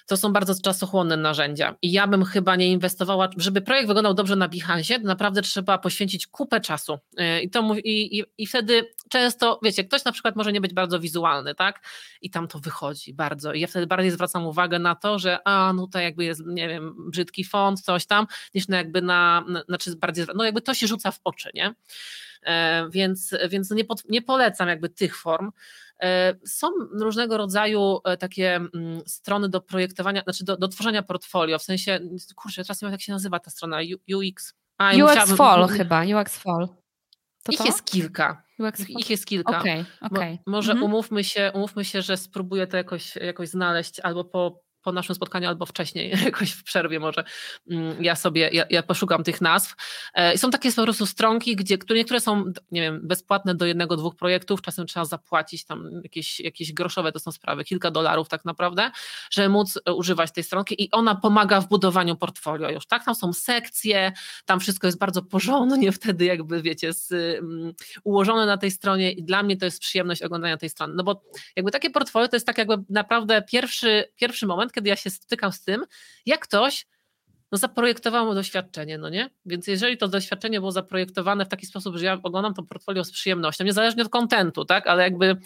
To są bardzo czasochłonne narzędzia. I ja bym chyba nie inwestowała, żeby projekt wyglądał dobrze na Behance, to naprawdę trzeba poświęcić kupę czasu. Y, i, to, i, i, i wtedy często, wiecie, ktoś na przykład może nie być bardzo wizualny, tak, i tam to wychodzi bardzo. I ja wtedy bardziej zwracam uwagę na to, że a, no tutaj jakby jest, nie wiem, brzydki font, coś tam, niż na jakby na, na znaczy bardziej, no jakby to się rzuca w oczy, nie, e, więc, więc nie, pod, nie polecam jakby tych form, są różnego rodzaju e, takie mm, strony do projektowania, znaczy do, do tworzenia portfolio, w sensie, kurczę, teraz nie wiem jak się nazywa ta strona, UX. A, UX Fall chyba, UX Fall. To ich to? jest kilka. Ich jest kilka. Okay, okay. Mo, może mhm. umówmy, się, umówmy się, że spróbuję to jakoś, jakoś znaleźć albo po po naszym spotkaniu albo wcześniej, [laughs] jakoś w przerwie może mm, ja sobie, ja, ja poszukam tych nazw. E, są takie po prostu stronki, gdzie które niektóre są, nie wiem, bezpłatne do jednego, dwóch projektów, czasem trzeba zapłacić tam jakieś, jakieś groszowe to są sprawy, kilka dolarów tak naprawdę, żeby móc e, używać tej stronki i ona pomaga w budowaniu portfolio już, tak? Tam są sekcje, tam wszystko jest bardzo porządnie [laughs] wtedy jakby, wiecie, z, um, ułożone na tej stronie i dla mnie to jest przyjemność oglądania tej strony, no bo jakby takie portfolio to jest tak jakby naprawdę pierwszy, pierwszy moment, kiedy ja się stykam z tym, jak ktoś no zaprojektował mu doświadczenie, no nie? Więc jeżeli to doświadczenie było zaprojektowane w taki sposób, że ja oglądam to portfolio z przyjemnością, niezależnie od kontentu, tak, ale jakby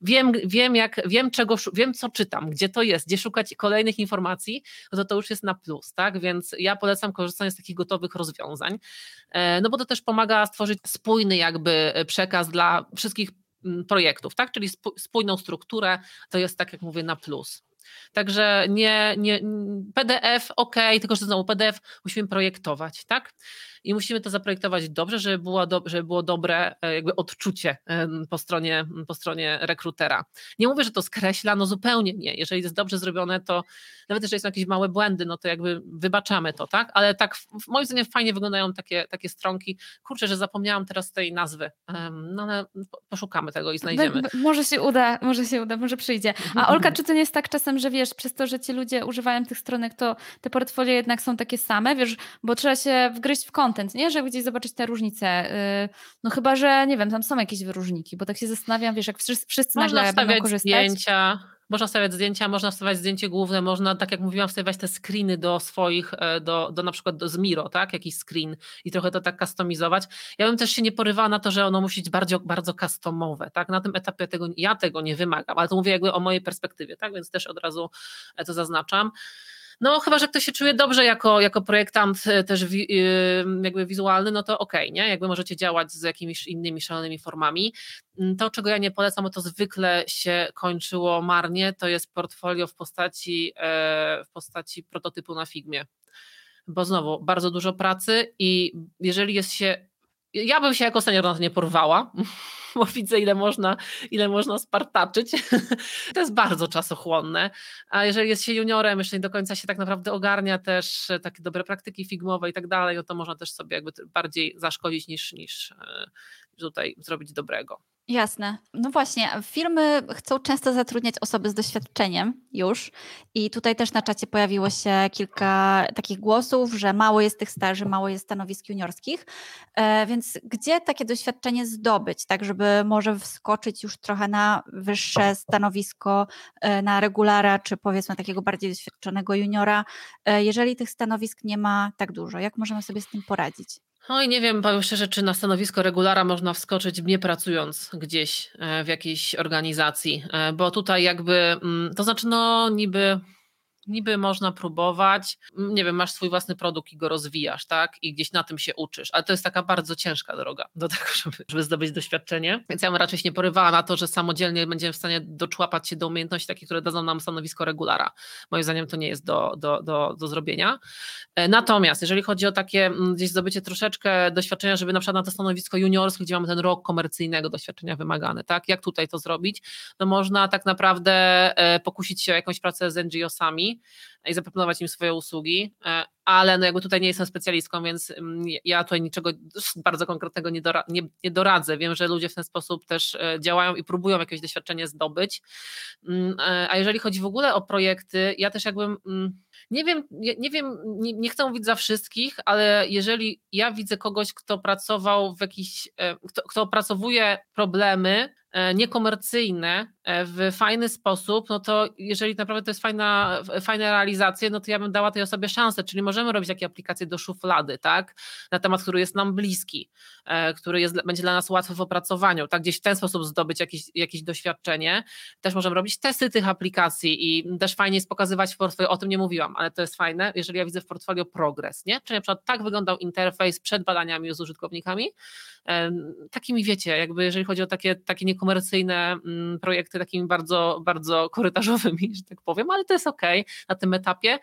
wiem, wiem, jak, wiem, czego, wiem, co czytam, gdzie to jest, gdzie szukać kolejnych informacji, no to to już jest na plus, tak? Więc ja polecam korzystanie z takich gotowych rozwiązań, e, no bo to też pomaga stworzyć spójny jakby przekaz dla wszystkich projektów, tak? Czyli spójną strukturę, to jest tak jak mówię na plus. Także nie, nie PDF ok, tylko że znowu PDF musimy projektować, tak? i musimy to zaprojektować dobrze, żeby było, do, żeby było dobre e, jakby odczucie po stronie, po stronie rekrutera. Nie mówię, że to skreśla, no zupełnie nie. Jeżeli jest dobrze zrobione, to nawet jeżeli są jakieś małe błędy, no to jakby wybaczamy to, tak? Ale tak moim zdaniem fajnie wyglądają takie, takie stronki. Kurczę, że zapomniałam teraz tej nazwy, no ale poszukamy tego i znajdziemy. Może się uda, może się uda, może przyjdzie. A [laughs] Olka, czy to nie jest tak czasem, że wiesz, przez to, że ci ludzie używają tych stronek, to te portfolio jednak są takie same, wiesz, bo trzeba się wgryźć w content, nie? Żeby gdzieś zobaczyć te różnice. Y, no chyba, że nie wiem, tam są jakieś wyróżniki, bo tak się zastanawiam, wiesz, jak wszyscy, wszyscy można nagle będą korzystać. zdjęcia, można wstawiać zdjęcia, można wstawiać zdjęcie główne, można, tak jak mówiłam, wstawiać te screeny do swoich, e, do, do na przykład do, z Miro, tak? Jakiś screen i trochę to tak customizować. Ja bym też się nie porywała na to, że ono musi być bardzo, bardzo customowe, tak? Na tym etapie tego, ja tego nie wymagam, ale to mówię jakby o mojej perspektywie, tak? Więc też od razu e, to zaznaczam. No chyba, że ktoś się czuje dobrze jako, jako projektant e, też wi, jakby wizualny, no to okej, okay, nie? Jakby możecie działać z jakimiś innymi szalonymi formami. Mm, to, czego ja nie polecam, bo to zwykle się kończyło marnie, to jest portfolio w postaci, e, w postaci prototypu na Figmie. Bo znowu, bardzo dużo pracy i jeżeli jest się ja bym się jako senior na to nie porwała, [laughs] bo widzę, ile można, ile można spartaczyć. [laughs] to jest bardzo czasochłonne. A jeżeli jest się juniorem, jeszcze nie do końca się tak naprawdę ogarnia też takie dobre praktyki figmowe i tak dalej, no to można też sobie jakby bardziej zaszkodzić niż, niż e, tutaj zrobić dobrego. Jasne. No właśnie, firmy chcą często zatrudniać osoby z doświadczeniem już i tutaj też na czacie pojawiło się kilka takich głosów, że mało jest tych staży, mało jest stanowisk juniorskich, e, więc gdzie takie doświadczenie zdobyć, tak żeby może wskoczyć już trochę na wyższe stanowisko, e, na regulara, czy powiedzmy takiego bardziej doświadczonego juniora, e, jeżeli tych stanowisk nie ma tak dużo, jak możemy sobie z tym poradzić? No i nie wiem, powiem szczerze, czy na stanowisko regulara można wskoczyć nie pracując gdzieś e, w jakiejś organizacji, e, bo tutaj jakby, mm, to znaczy no niby niby można próbować, nie wiem, masz swój własny produkt i go rozwijasz, tak? I gdzieś na tym się uczysz, ale to jest taka bardzo ciężka droga do tego, [laughs] żeby, żeby zdobyć doświadczenie. Więc ja bym raczej się nie porywała na to, że samodzielnie będziemy w stanie doczłapać się do umiejętności takich, które dadzą nam stanowisko regulara. Moim zdaniem to nie jest do, do, do, do zrobienia. E, natomiast jeżeli chodzi o takie mm, gdzieś zdobycie troszeczkę doświadczenia, żeby na przykład na to stanowisko juniorskie, gdzie mamy ten rok komercyjnego doświadczenia wymagany, tak? Jak tutaj to zrobić? No można tak naprawdę e, pokusić się o jakąś pracę z NGO-sami, i zaproponować im swoje usługi, e, ale no jakby tutaj nie jestem specjalistką, więc mm, ja tutaj niczego bardzo konkretnego nie, dora, nie, nie doradzę. Wiem, że ludzie w ten sposób też e, działają i próbują jakieś doświadczenie zdobyć. Mm, e, a jeżeli chodzi w ogóle o projekty, ja też jakbym mm, nie wiem, nie, wiem, nie, nie, chcę mówić za wszystkich, ale jeżeli ja widzę kogoś, kto pracował w jakiś, kto, kto opracowuje problemy, E, niekomercyjne e, w fajny sposób, no to jeżeli naprawdę to jest fajna, fajna realizacja, no to ja bym dała tej osobie szansę, czyli możemy robić takie aplikacje do szuflady, tak, na temat, który jest nam bliski, e, który jest, będzie dla nas łatwy w opracowaniu, tak, gdzieś w ten sposób zdobyć jakieś, jakieś doświadczenie. Też możemy robić testy tych aplikacji i też fajnie jest pokazywać w portfolio, o tym nie mówiłam, ale to jest fajne, jeżeli ja widzę w portfolio progres, nie, czyli na przykład tak wyglądał interfejs przed badaniami z użytkownikami, takimi wiecie, jakby jeżeli chodzi o takie, takie niekomercyjne mm, projekty, takimi bardzo, bardzo korytarzowymi, [laughs] że tak powiem, ale to jest ok na tym etapie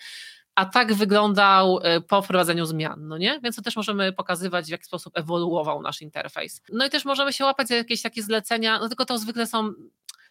a tak wyglądał e, po wprowadzeniu zmian, no nie? Więc to też możemy pokazywać, w jaki sposób ewoluował nasz interfejs. No i też możemy się łapać za jakieś takie zlecenia, no tylko to zwykle są,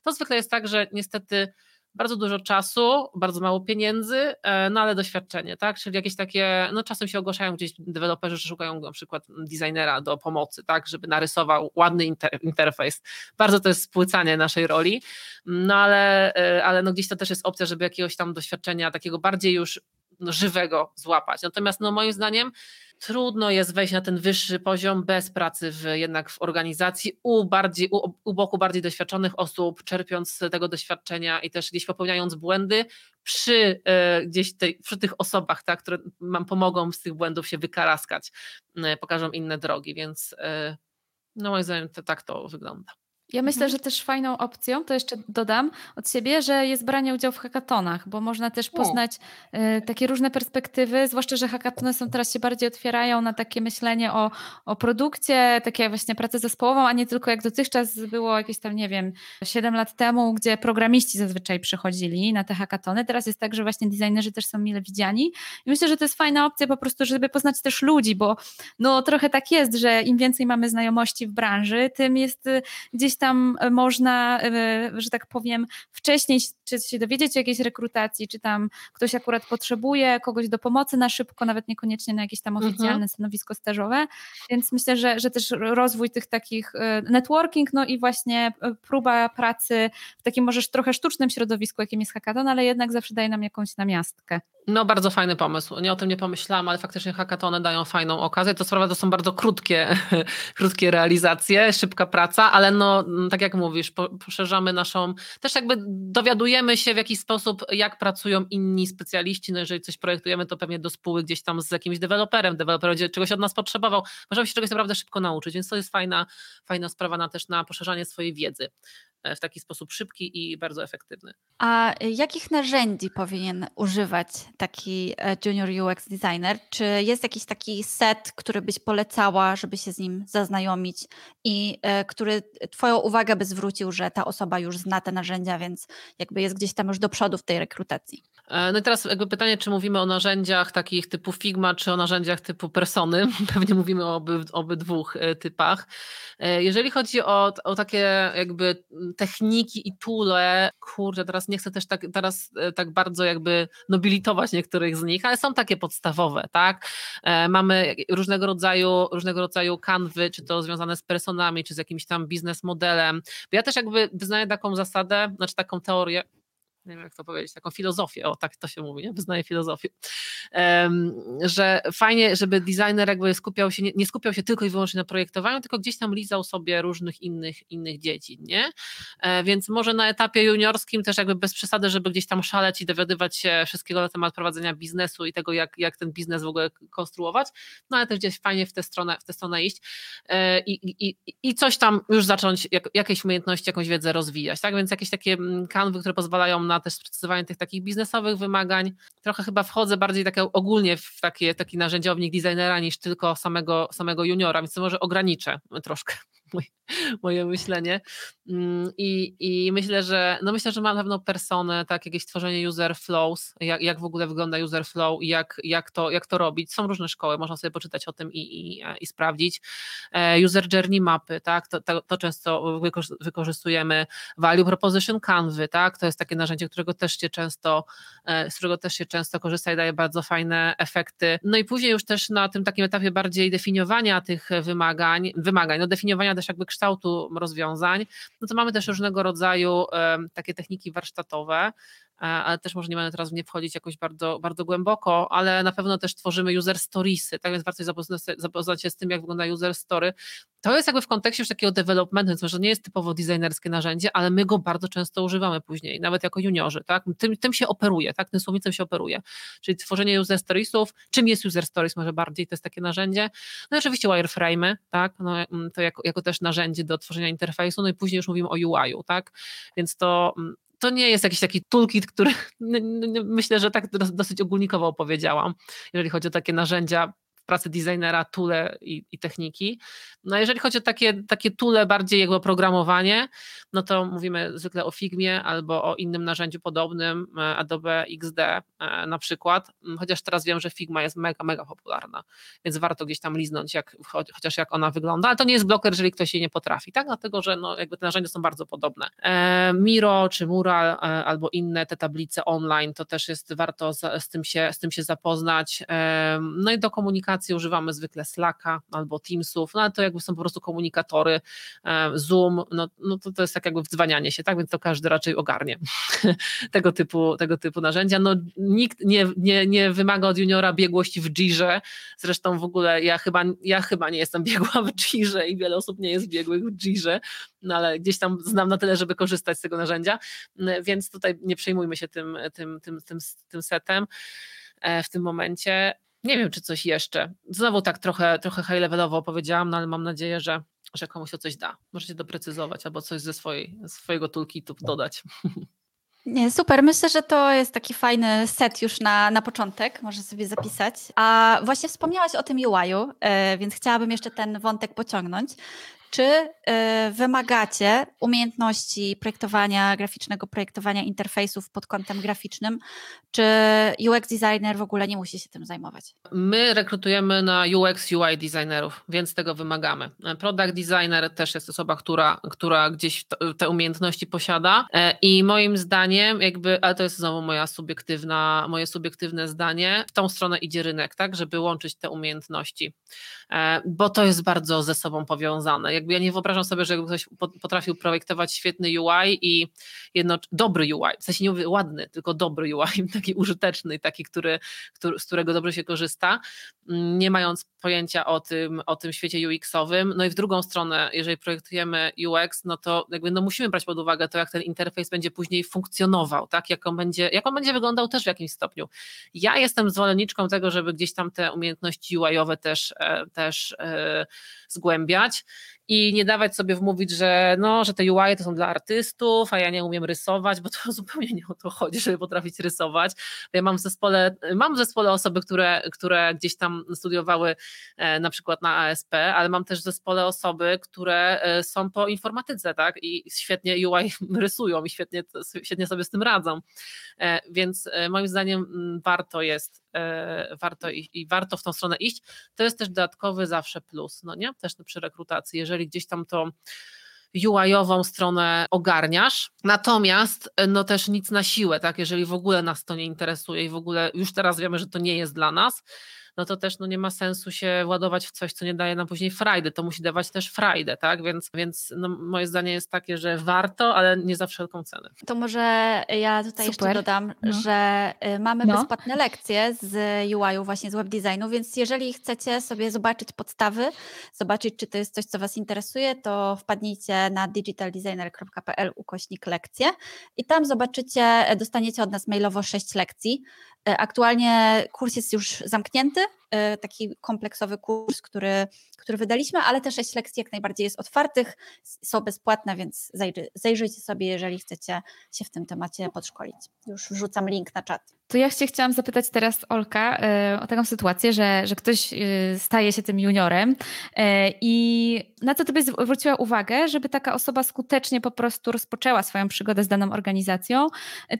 to zwykle jest tak, że niestety bardzo dużo czasu, bardzo mało pieniędzy, e, no ale doświadczenie, tak? Czyli jakieś takie, no czasem się ogłaszają gdzieś deweloperzy, że szukają na przykład designera do pomocy, tak? Żeby narysował ładny inter interfejs. Bardzo to jest spłycanie naszej roli, no ale, e, ale no gdzieś to też jest opcja, żeby jakiegoś tam doświadczenia takiego bardziej już żywego złapać. Natomiast no, moim zdaniem trudno jest wejść na ten wyższy poziom bez pracy w, jednak w organizacji u, bardziej, u, u boku bardziej doświadczonych osób, czerpiąc z tego doświadczenia i też gdzieś popełniając błędy przy e, gdzieś tej, przy tych osobach, tak, które nam pomogą z tych błędów się wykaraskać, e, pokażą inne drogi, więc e, no moim zdaniem to, tak to wygląda. Ja myślę, mhm. że też fajną opcją, to jeszcze dodam od siebie, że jest branie udziału w hackatonach, bo można też poznać y, takie różne perspektywy, zwłaszcza, że hackatony są teraz się bardziej otwierają na takie myślenie o, o produkcie, takie właśnie pracę zespołową, a nie tylko jak dotychczas było jakieś tam, nie wiem, 7 lat temu, gdzie programiści zazwyczaj przychodzili na te hackatony. Teraz jest tak, że właśnie designerzy też są mile widziani i myślę, że to jest fajna opcja po prostu, żeby poznać też ludzi, bo no trochę tak jest, że im więcej mamy znajomości w branży, tym jest y, gdzieś tam e, można, e, że tak powiem, wcześniej czy się dowiedzieć o jakiejś rekrutacji, czy tam ktoś akurat potrzebuje kogoś do pomocy na szybko, nawet niekoniecznie na jakieś tam mhm. oficjalne mhm. stanowisko stażowe. Więc myślę, że, że też rozwój tych takich e, networking, no i właśnie próba pracy w takim może trochę sztucznym środowisku, jakim jest hackathon, ale jednak zawsze daje nam jakąś namiastkę. No, bardzo fajny pomysł. Nie o tym nie pomyślałam, ale faktycznie hackatony dają fajną okazję. To sprawa to są bardzo krótkie, [laughs] krótkie realizacje, szybka praca, ale no, tak jak mówisz, poszerzamy naszą, też jakby dowiadujemy się w jakiś sposób, jak pracują inni specjaliści. No, jeżeli coś projektujemy, to pewnie do spóły gdzieś tam z jakimś deweloperem, deweloper będzie czegoś od nas potrzebował. Możemy się czegoś naprawdę szybko nauczyć, więc to jest fajna, fajna sprawa na też na poszerzanie swojej wiedzy. E, w taki sposób szybki i bardzo efektywny. A jakich narzędzi powinien używać taki e, junior UX designer? Czy jest jakiś taki set, który byś polecała, żeby się z nim zaznajomić i e, który Twoją uwagę by zwrócił, że ta osoba już zna te narzędzia, więc jakby jest gdzieś tam już do przodu w tej rekrutacji? No i teraz jakby pytanie, czy mówimy o narzędziach takich typu Figma, czy o narzędziach typu Persony? [laughs] Pewnie mówimy o obydwóch typach. Jeżeli chodzi o, o takie jakby techniki i tule, kurde, teraz nie chcę też tak, teraz e, tak bardzo jakby nobilitować niektórych z nich, ale są takie podstawowe, tak? E, mamy różnego rodzaju, różnego rodzaju kanwy, czy to związane z personami, czy z jakimś tam biznes modelem. Ja też jakby wyznaję taką zasadę, znaczy taką teorię, nie wiem jak to powiedzieć, taką filozofię, o tak to się mówi, nie? wyznaję filozofię, że fajnie, żeby designer jakby skupiał się, nie, skupiał się tylko i wyłącznie na projektowaniu, tylko gdzieś tam lizał sobie różnych innych, innych dziedzin, nie? E, więc może na etapie juniorskim też jakby bez przesady, żeby gdzieś tam szaleć i dowiadywać się wszystkiego na temat prowadzenia biznesu i tego, jak, jak ten biznes w ogóle konstruować, no ale też gdzieś fajnie w tę stronę, w tę stronę iść e, i, i, i coś tam już zacząć, jak, jakieś umiejętności, jakąś wiedzę rozwijać, tak? Więc jakieś takie mm, kanwy, które pozwalają na też sprecyzowanie tych takich biznesowych wymagań. Trochę chyba wchodzę bardziej takie ogólnie w takie, taki narzędziownik designera niż tylko samego, samego juniora, więc może ograniczę troszkę [laughs] moje myślenie. Mm, I, I myślę, że no myślę, że ma na pewno personę, tak, jakieś tworzenie user flows, jak, jak w ogóle wygląda user flow i jak, jak, to, jak to robić. Są różne szkoły, można sobie poczytać o tym i, i, i sprawdzić. E, user journey mapy, tak, to, to, to często wykorzystujemy. Value proposition canvy, tak, to jest takie narzędzie, którego też się często, e, z którego też się często korzysta i daje bardzo fajne efekty. No i później już też na tym takim etapie bardziej definiowania tych wymagań, wymagań, no definiowania też jakby kształtu rozwiązań, no to mamy też różnego rodzaju takie techniki warsztatowe, ale też może nie będę teraz w nie wchodzić jakoś bardzo, bardzo głęboko, ale na pewno też tworzymy user storiesy, tak więc warto zapoznać, zapoznać się z tym, jak wygląda user story. To jest jakby w kontekście już takiego developmentu, więc może nie jest typowo designerskie narzędzie, ale my go bardzo często używamy później, nawet jako juniorzy, tak? Tym, tym się operuje, tak? Tym słownicem się operuje. Czyli tworzenie user storiesów, czym jest user stories może bardziej, to jest takie narzędzie. No i oczywiście wireframe, tak? No, mm, to jako, jako też narzędzie do tworzenia interfejsu, no i później już mówimy o UI-u, tak? Więc to mm, to nie jest jakiś taki toolkit, który [laughs] myślę, że tak dosyć ogólnikowo opowiedziałam, jeżeli chodzi o takie narzędzia pracy designera tule i, i, techniki. No jeżeli chodzi o takie, takie tule bardziej jego programowanie, no to mówimy zwykle o Figmie albo o innym narzędziu podobnym, e, Adobe XD e, na przykład, chociaż teraz wiem, że Figma jest mega, mega popularna, więc warto gdzieś tam liznąć, jak, chociaż jak ona wygląda, ale to nie jest bloker, jeżeli ktoś jej nie potrafi, tak? Dlatego, że no, jakby te narzędzia są bardzo podobne. E, Miro czy Mural albo inne te tablice online, to też jest warto z, z, tym, się, z tym się zapoznać. No i do komunikacji używamy zwykle Slacka albo Teamsów, no ale to jakby są po prostu komunikatory, e, Zoom, no, no to, to jest tak jakby wdzwanianie się, tak? Więc to każdy raczej ogarnie [laughs] tego typu, tego typu narzędzia. No nikt nie, nie, nie wymaga od juniora biegłości w Jirze, zresztą w ogóle ja chyba, ja chyba nie jestem [laughs] biegła w Jirze i wiele osób nie jest biegłych w Jirze, no ale gdzieś tam znam na tyle, żeby korzystać z tego narzędzia, więc tutaj nie przejmujmy się tym, tym, tym, tym, tym setem e, w tym momencie. Nie wiem, czy coś jeszcze. Znowu tak trochę, trochę high levelowo opowiedziałam, no ale mam nadzieję, że, że komuś to coś da. Możecie doprecyzować albo coś ze swojej, swojego toolkitu dodać. [laughs] Nie, super. Myślę, że to jest taki fajny set już na, na początek, może sobie zapisać. A właśnie wspomniałaś o tym UI-u, e, więc chciałabym jeszcze ten wątek pociągnąć. Czy y, wymagacie umiejętności projektowania graficznego, projektowania interfejsów pod kątem graficznym, czy UX designer w ogóle nie musi się tym zajmować? My rekrutujemy na UX, UI designerów, więc tego wymagamy. Product designer też jest osoba, która, która gdzieś te umiejętności posiada e, i moim zdaniem, jakby, ale to jest znowu moja subiektywna, moje subiektywne zdanie, w tą stronę idzie rynek, tak, żeby łączyć te umiejętności, e, bo to jest bardzo ze sobą powiązane jakby ja nie wyobrażam sobie, że ktoś potrafił projektować świetny UI i jedno, dobry UI, w sensie nie mówię ładny, tylko dobry UI, [laughs] taki użyteczny, taki, który, który, z którego dobrze się korzysta, mm, nie mając pojęcia o tym, o tym świecie UX-owym. No i w drugą stronę, jeżeli projektujemy UX, no to jakby no musimy brać pod uwagę to, jak ten interfejs będzie później funkcjonował, tak? jak, on będzie, jak on będzie wyglądał też w jakimś stopniu. Ja jestem zwolenniczką tego, żeby gdzieś tam te umiejętności UI-owe też, e, też e, zgłębiać i nie dawać sobie wmówić, że, no, że te UI to są dla artystów, a ja nie umiem rysować, bo to [laughs] zupełnie nie o to chodzi, żeby potrafić rysować. Ja mam w zespole, mam w zespole osoby, które, które gdzieś tam studiowały e, na przykład na ASP, ale mam też w zespole osoby, które e, są po informatyce, tak, i świetnie UI [laughs] rysują i świetnie, świetnie sobie z tym radzą. E, więc moim zdaniem mm, warto jest warto i, warto w tą stronę iść. To jest też dodatkowy zawsze plus, no nie? Też przy rekrutacji, jeżeli gdzieś tam to UI-ową stronę ogarniasz. Natomiast no też nic na siłę, tak? Jeżeli w ogóle nas to nie interesuje i w ogóle już teraz wiemy, że to nie jest dla nas, no to też no nie ma sensu się ładować w coś, co nie daje nam później frajdy. To musi dawać też frajdę, tak? Więc, więc no moje zdanie jest takie, że warto, ale nie za wszelką cenę. To może ja tutaj Super. jeszcze dodam, no. że y, mamy no. bezpłatne lekcje z UI-u, właśnie z web designu, więc jeżeli chcecie sobie zobaczyć podstawy, zobaczyć, czy to jest coś, co Was interesuje, to wpadnijcie na digitaldesigner.pl ukośnik lekcje i tam zobaczycie, dostaniecie od nas mailowo sześć lekcji. Y, aktualnie kurs jest już zamknięty, Y, taki kompleksowy kurs, który, który wydaliśmy, ale te sześć lekcji jak najbardziej jest otwartych, są bezpłatne, więc zajrzyjcie sobie, jeżeli chcecie się w tym temacie podszkolić. Już wrzucam link na czat. To ja się chciałam zapytać teraz Olka y, o taką sytuację, że, że ktoś y, staje się tym juniorem i na co ty byś zwróciła uwagę, żeby taka osoba skutecznie po prostu rozpoczęła swoją przygodę z daną organizacją,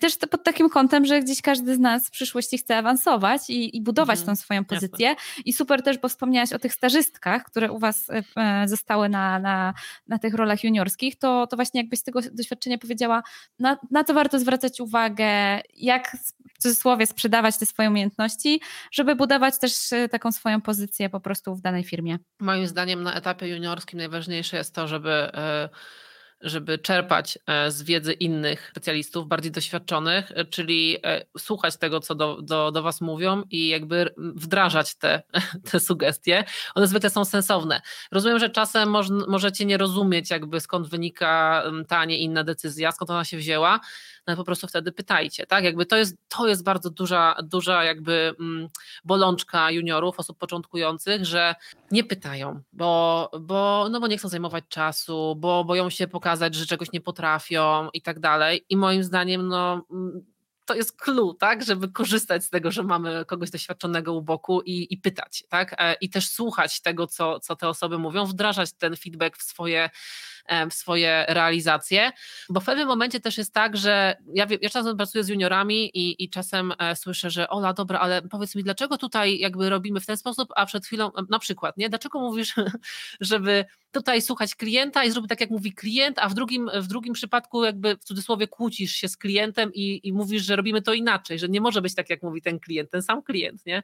też pod takim kątem, że gdzieś każdy z nas w przyszłości chce awansować i, i budować mhm. tą swoją pozycję, i super też, bo wspomniałaś o tych stażystkach, które u Was e, e, zostały na, na, na tych rolach juniorskich, to, to właśnie jakbyś z tego doświadczenia powiedziała, na, na co warto zwracać uwagę, jak w cudzysłowie sprzedawać te swoje umiejętności, żeby budować też e, taką swoją pozycję po prostu w danej firmie. Moim zdaniem na etapie juniorskim najważniejsze jest to, żeby żeby czerpać e, z wiedzy innych specjalistów, bardziej doświadczonych, e, czyli e, słuchać tego, co do, do, do Was mówią i jakby wdrażać te, [laughs] te sugestie. One zwykle są sensowne. Rozumiem, że czasem moż, możecie nie rozumieć, jakby skąd wynika ta, nie inna decyzja, skąd ona się wzięła, no po prostu wtedy pytajcie, tak? Jakby to jest, to jest bardzo duża, duża jakby mm, bolączka juniorów, osób początkujących, że nie pytają, bo, bo, no bo nie chcą zajmować czasu, bo boją się pokazać, że czegoś nie potrafią i tak dalej. I moim zdaniem, no mm, to jest clue, tak, żeby korzystać z tego, że mamy kogoś doświadczonego u boku i, i pytać, tak, e, i też słuchać tego, co, co te osoby mówią, wdrażać ten feedback w swoje w swoje realizacje, bo w pewnym momencie też jest tak, że ja, ja czasem pracuję z juniorami i, i czasem e, słyszę, że Ola, dobra, ale powiedz mi, dlaczego tutaj jakby robimy w ten sposób, a przed chwilą, na przykład, nie, dlaczego mówisz, [laughs] żeby tutaj słuchać klienta i zrobić tak, jak mówi klient, a w drugim, w drugim przypadku jakby w cudzysłowie kłócisz się z klientem i, i mówisz, że robimy to inaczej, że nie może być tak, jak mówi ten klient, ten sam klient, nie?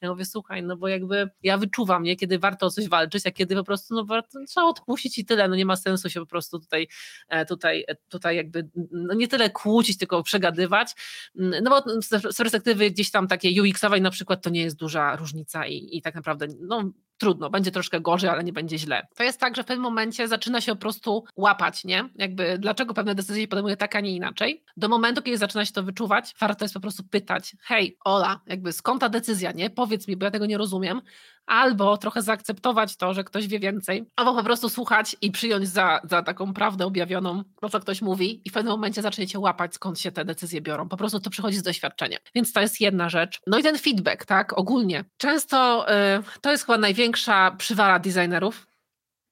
Ja mówię, słuchaj, no bo jakby ja wyczuwam, nie, kiedy warto o coś walczyć, a kiedy po prostu, no warto, trzeba odpuścić i tyle, no nie ma sensu się po prostu tutaj, e, tutaj, e, tutaj jakby, no nie tyle kłócić, tylko przegadywać, no bo z perspektywy gdzieś tam takiej UX-owej na przykład to nie jest duża różnica i, i tak naprawdę, no trudno, będzie troszkę gorzej, ale nie będzie źle. To jest tak, że w pewnym momencie zaczyna się po prostu łapać, nie? Jakby dlaczego pewne decyzje podejmuje tak, a nie inaczej. Do momentu, kiedy zaczyna się to wyczuwać, warto jest po prostu pytać, hej, Ola, jakby skąd ta decyzja, nie? Powiedz mi, bo ja tego nie rozumiem. Albo trochę zaakceptować to, że ktoś wie więcej, albo po prostu słuchać i przyjąć za, za taką prawdę objawioną to, co ktoś mówi i w pewnym momencie zaczniecie łapać, skąd się te decyzje biorą. Po prostu to przychodzi z doświadczenia. Więc to jest jedna rzecz. No i ten feedback, tak, ogólnie. Często yy, to jest chyba największa przywara designerów,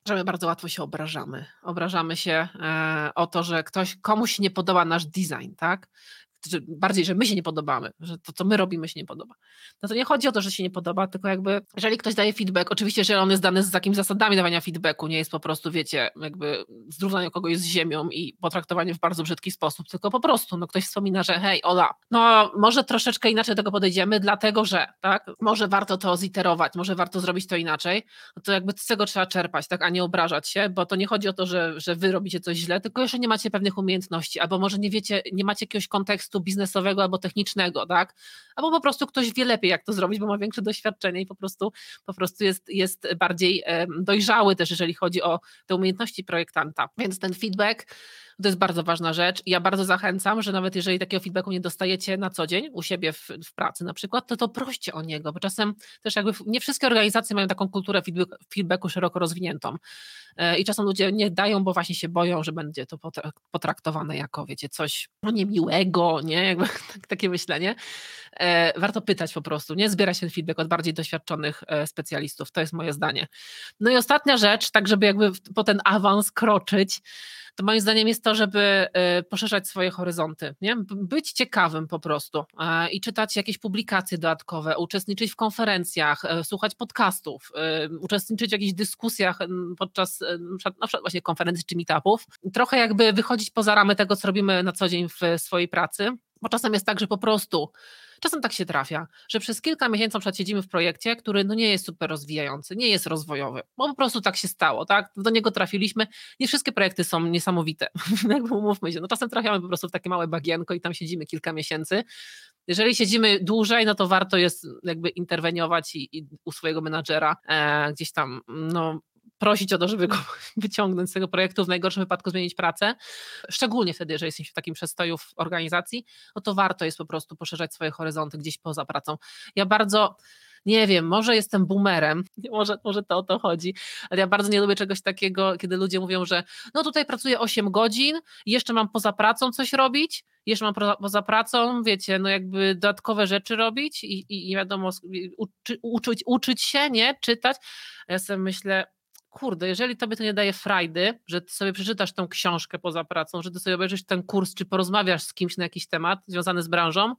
że my bardzo łatwo się obrażamy. Obrażamy się e, o to, że ktoś, komuś nie podoba nasz design, tak? Bardziej, że my się nie podobamy, że to, co my robimy, się nie podoba. No to nie chodzi o to, że się nie podoba, tylko jakby, jeżeli ktoś daje feedback, oczywiście, że on jest dany z jakimiś zasadami dawania feedbacku, nie jest po prostu, wiecie, jakby zrównanie kogoś z ziemią i potraktowanie w bardzo brzydki sposób, tylko po prostu, no ktoś wspomina, że hej, Ola, no może troszeczkę inaczej do tego podejdziemy, dlatego, że, tak, może warto to ziterować, może warto zrobić to inaczej, no to jakby z tego trzeba czerpać, tak, a nie obrażać się, bo to nie chodzi o to, że, że wy robicie coś źle, tylko jeszcze nie macie pewnych umiejętności, albo może nie wiecie, nie macie jakiegoś kontekstu, kontekstu biznesowego albo technicznego, tak? Albo po prostu ktoś wie lepiej, jak to zrobić, bo ma większe doświadczenie i po prostu, po prostu jest, jest bardziej dojrzały też, jeżeli chodzi o te umiejętności projektanta. Więc ten feedback to jest bardzo ważna rzecz. Ja bardzo zachęcam, że nawet jeżeli takiego feedbacku nie dostajecie na co dzień u siebie w, w pracy na przykład, to to proście o niego, bo czasem też jakby nie wszystkie organizacje mają taką kulturę feedbacku szeroko rozwiniętą. E, I czasem ludzie nie dają, bo właśnie się boją, że będzie to potraktowane jako, wiecie, coś no niemiłego, nie? Jakby [laughs] tak, takie myślenie. E, warto pytać po prostu, nie? Zbierać ten feedback od bardziej doświadczonych e, specjalistów. To jest moje zdanie. No i ostatnia rzecz, tak żeby jakby po ten awans kroczyć, to moim zdaniem jest to, żeby y, poszerzać swoje horyzonty, nie? być ciekawym po prostu i czytać jakieś publikacje dodatkowe, uczestniczyć w konferencjach, e, słuchać podcastów, y, uczestniczyć w jakichś dyskusjach podczas e, na przykład właśnie konferencji czy meetupów. Trochę jakby wychodzić poza ramy tego, co robimy na co dzień w swojej pracy, bo czasem jest tak, że po prostu Czasem tak się trafia, że przez kilka miesięcy na siedzimy w projekcie, który no nie jest super rozwijający, nie jest rozwojowy, bo po prostu tak się stało, tak? Do niego trafiliśmy. Nie wszystkie projekty są niesamowite, [laughs] jakby umówmy się. No czasem trafiamy po prostu w takie małe bagienko i tam siedzimy kilka miesięcy. Jeżeli siedzimy dłużej, no to warto jest jakby interweniować i, i u swojego menadżera e, gdzieś tam no, prosić o to, żeby go [laughs] wyciągnąć z tego projektu, w najgorszym wypadku zmienić pracę. Szczególnie wtedy, jeżeli jesteś w takim przestoju w organizacji, no to warto jest po prostu poszerzać swoje horyzonty gdzieś poza pracą. Ja bardzo nie wiem, może jestem boomerem, [laughs] może, może to o to chodzi, ale ja bardzo nie lubię czegoś takiego, kiedy ludzie mówią, że no tutaj pracuję 8 godzin, jeszcze mam poza pracą coś robić, jeszcze mam poza pracą, wiecie, no jakby dodatkowe rzeczy robić i, i, i wiadomo, uczy, uczyć, uczyć się, nie, czytać. Ja sobie myślę, kurde, jeżeli tobie to nie daje frajdy, że ty sobie przeczytasz tą książkę poza pracą, że ty sobie obejrzysz ten kurs, czy porozmawiasz z kimś na jakiś temat związany z branżą,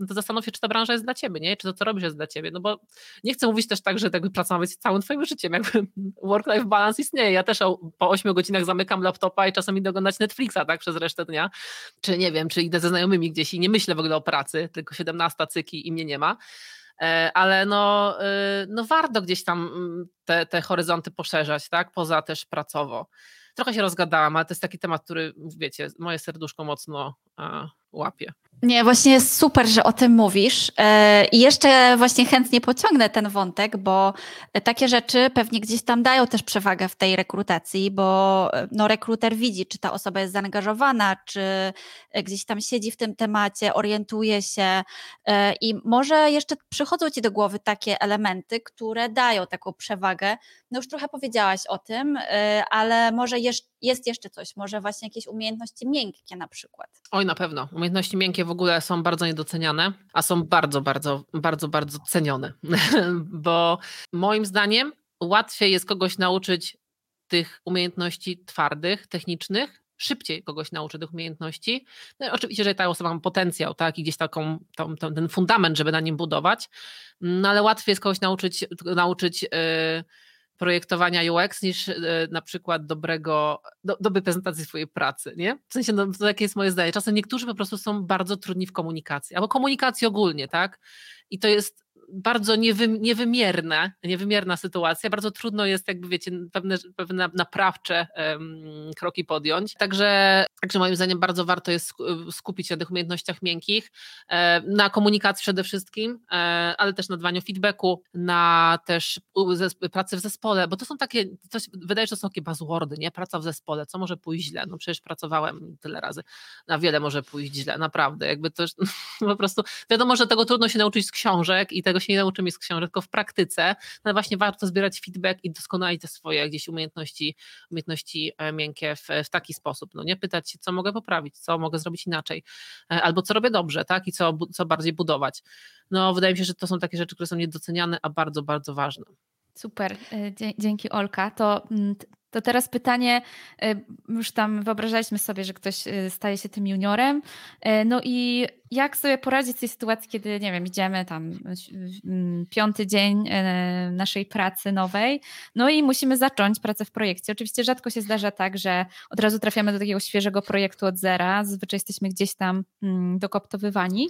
no to zastanów się, czy ta branża jest dla ciebie, nie? Czy to, co robisz, jest dla ciebie. No bo nie chcę mówić też tak, że jakby praca być całym twoim życiem, jakby [laughs] work-life balance istnieje. Ja też po 8 godzinach zamykam laptopa i czasem idę oglądać Netflixa, tak, przez resztę dnia. Czy nie wiem, czy idę ze znajomymi gdzieś i nie myślę w ogóle o pracy, tylko 17 cyki i mnie nie ma. E, ale no, y, no warto gdzieś tam mm, te, te horyzonty poszerzać, tak, poza też pracowo. Trochę się rozgadałam, ale to jest taki temat, który, wiecie, moje serduszko mocno łapie. Nie, właśnie jest super, że o tym mówisz. E, I jeszcze właśnie chętnie pociągnę ten wątek, bo takie rzeczy pewnie gdzieś tam dają też przewagę w tej rekrutacji, bo e, no, rekruter widzi, czy ta osoba jest zaangażowana, czy gdzieś tam siedzi w tym temacie, orientuje się e, i może jeszcze przychodzą ci do głowy takie elementy, które dają taką przewagę. No już trochę powiedziałaś o tym, ale może jest jeszcze coś, może właśnie jakieś umiejętności miękkie na przykład. Oj, na pewno. Umiejętności miękkie w ogóle są bardzo niedoceniane, a są bardzo, bardzo, bardzo, bardzo cenione, [laughs] bo moim zdaniem łatwiej jest kogoś nauczyć tych umiejętności twardych, technicznych, szybciej kogoś nauczy tych umiejętności. No, oczywiście, że ta osoba ma potencjał, tak, i gdzieś taką, tą, tą, ten fundament, żeby na nim budować, no ale łatwiej jest kogoś nauczyć, nauczyć yy, projektowania UX niż yy, na przykład dobrego, do, dobrej prezentacji swojej pracy, nie? W sensie, no, to jakie jest moje zdanie. Czasem niektórzy po prostu są bardzo trudni w komunikacji, albo komunikacji ogólnie, tak? I to jest bardzo niewy, niewymierna, sytuacja. Bardzo trudno jest, jakby wiecie, pewne, pewne naprawcze kroki podjąć. Także, także moim zdaniem bardzo warto jest skupić się na tych umiejętnościach miękkich, e, na komunikacji przede wszystkim, e, ale też na dawaniu feedbacku, na też pracy w zespole, bo to są takie, to się, wydaje się, to są takie buzzwordy, nie? Praca w zespole, co może pójść źle? No przecież pracowałem tyle razy, na wiele może pójść źle, naprawdę, jakby to [laughs] po prostu, wiadomo, że tego trudno się nauczyć z książek i tego się nie nauczymy z książek, tylko w praktyce, no właśnie warto zbierać feedback i doskonalić te swoje gdzieś umiejętności, umiejętności e, miękkie w, w taki sposób. No nie pytać się, co mogę poprawić, co mogę zrobić inaczej, e, albo co robię dobrze, tak, i co, co bardziej budować. No wydaje mi się, że to są takie rzeczy, które są niedoceniane, a bardzo, bardzo ważne. Super, e, dzięki Olka. To mm, to teraz pytanie, już tam wyobrażaliśmy sobie, że ktoś staje się tym juniorem. No i jak sobie poradzić w tej sytuacji, kiedy, nie wiem, idziemy tam piąty dzień naszej pracy nowej, no i musimy zacząć pracę w projekcie. Oczywiście rzadko się zdarza tak, że od razu trafiamy do takiego świeżego projektu od zera, zazwyczaj jesteśmy gdzieś tam mm, dokoptowywani,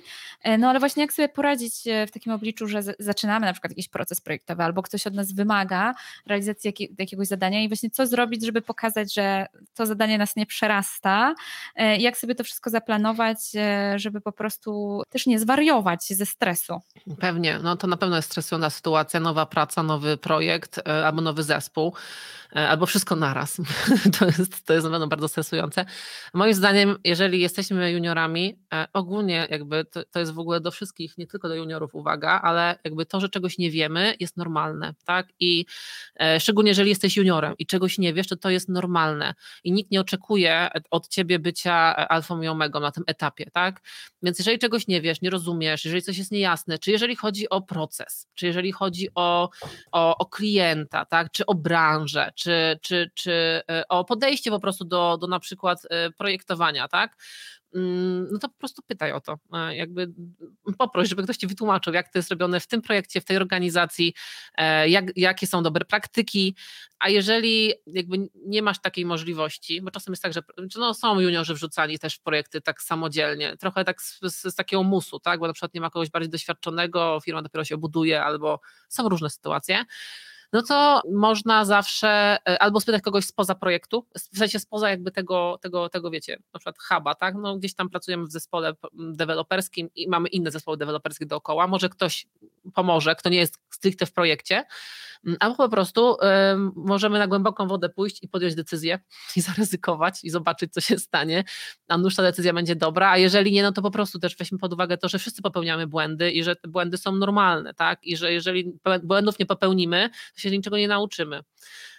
no ale właśnie jak sobie poradzić w takim obliczu, że zaczynamy na przykład jakiś proces projektowy albo ktoś od nas wymaga realizacji jakiegoś zadania i właśnie co zrobić, żeby pokazać, że to zadanie nas nie przerasta, jak sobie to wszystko zaplanować, żeby po prostu też nie zwariować ze stresu. Pewnie, no to na pewno jest stresująca sytuacja, nowa praca, nowy projekt e, albo nowy zespół. E, albo wszystko naraz. [laughs] to, jest, to jest na pewno bardzo stresujące. Moim zdaniem, jeżeli jesteśmy juniorami, e, ogólnie jakby to, to jest w ogóle do wszystkich, nie tylko do juniorów uwaga, ale jakby to, że czegoś nie wiemy jest normalne, tak? I e, szczególnie jeżeli jesteś juniorem i czegoś nie wiesz, to to jest normalne i nikt nie oczekuje od ciebie bycia alfą i omegą na tym etapie, tak? Więc jeżeli czegoś nie wiesz, nie rozumiesz, jeżeli coś jest niejasne, czy jeżeli chodzi o proces, czy jeżeli chodzi o, o, o klienta, tak? Czy o branżę, czy, czy, czy e, o podejście po prostu do, do na przykład e, projektowania, tak? Mm, no to po prostu pytaj o to. E, jakby poproś, żeby ktoś ci wytłumaczył, jak to jest robione w tym projekcie, w tej organizacji, jak, jakie są dobre praktyki. A jeżeli jakby nie masz takiej możliwości, bo czasem jest tak, że no, są juniorzy wrzucani też w projekty tak samodzielnie, trochę tak z, z, z takiego musu, tak? Bo na przykład nie ma kogoś bardziej doświadczonego, firma dopiero się buduje, albo są różne sytuacje no to można zawsze e, albo spytać kogoś spoza projektu, w sensie spoza jakby tego, tego, tego wiecie, na przykład huba, tak? No gdzieś tam pracujemy w zespole deweloperskim i mamy inne zespoły deweloperskie dookoła, może ktoś pomoże, kto nie jest stricte w projekcie, Mm, albo po prostu możemy na głęboką wodę pójść i podjąć decyzję i [laughs] zaryzykować i zobaczyć, co się stanie, a nuż ta decyzja będzie dobra, a jeżeli nie, no to po prostu też weźmy pod uwagę to, że wszyscy popełniamy błędy i że te błędy są normalne, tak, i że jeżeli błędów nie popełnimy, to się niczego nie nauczymy.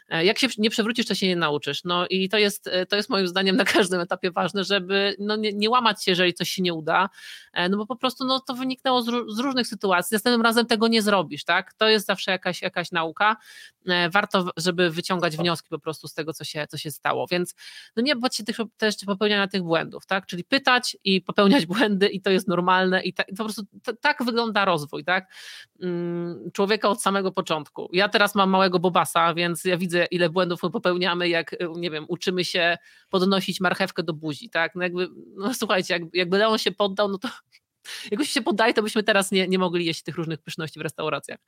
E, jak się nie przewrócisz, to się nie nauczysz. No i to jest, e, to jest moim zdaniem na każdym etapie ważne, żeby no nie, nie łamać się, jeżeli coś się nie uda, e, no bo po prostu no, to wyniknęło z, z, różnych sytuacji. Następnym razem tego nie zrobisz, tak? To jest zawsze jakaś, jakaś nauka. Warto, żeby wyciągać wnioski po prostu z tego, co się, co się stało. Więc no nie bać się tych, też popełniania tych błędów, tak? Czyli pytać i popełniać błędy i to jest normalne i, ta, po prostu to, tak wygląda rozwój, tak? Mm, człowieka od samego początku. Ja teraz mam małego bobasa, więc ja widzę ile błędów my popełniamy, jak, e, nie wiem, uczymy się podnosić marchewkę do buzi, tak? No jakby, no słuchajcie, jak, jakby Leon się poddał, no to [laughs] jakbyś się poddaje, to byśmy teraz nie, nie mogli jeść tych różnych pyszności w restauracjach.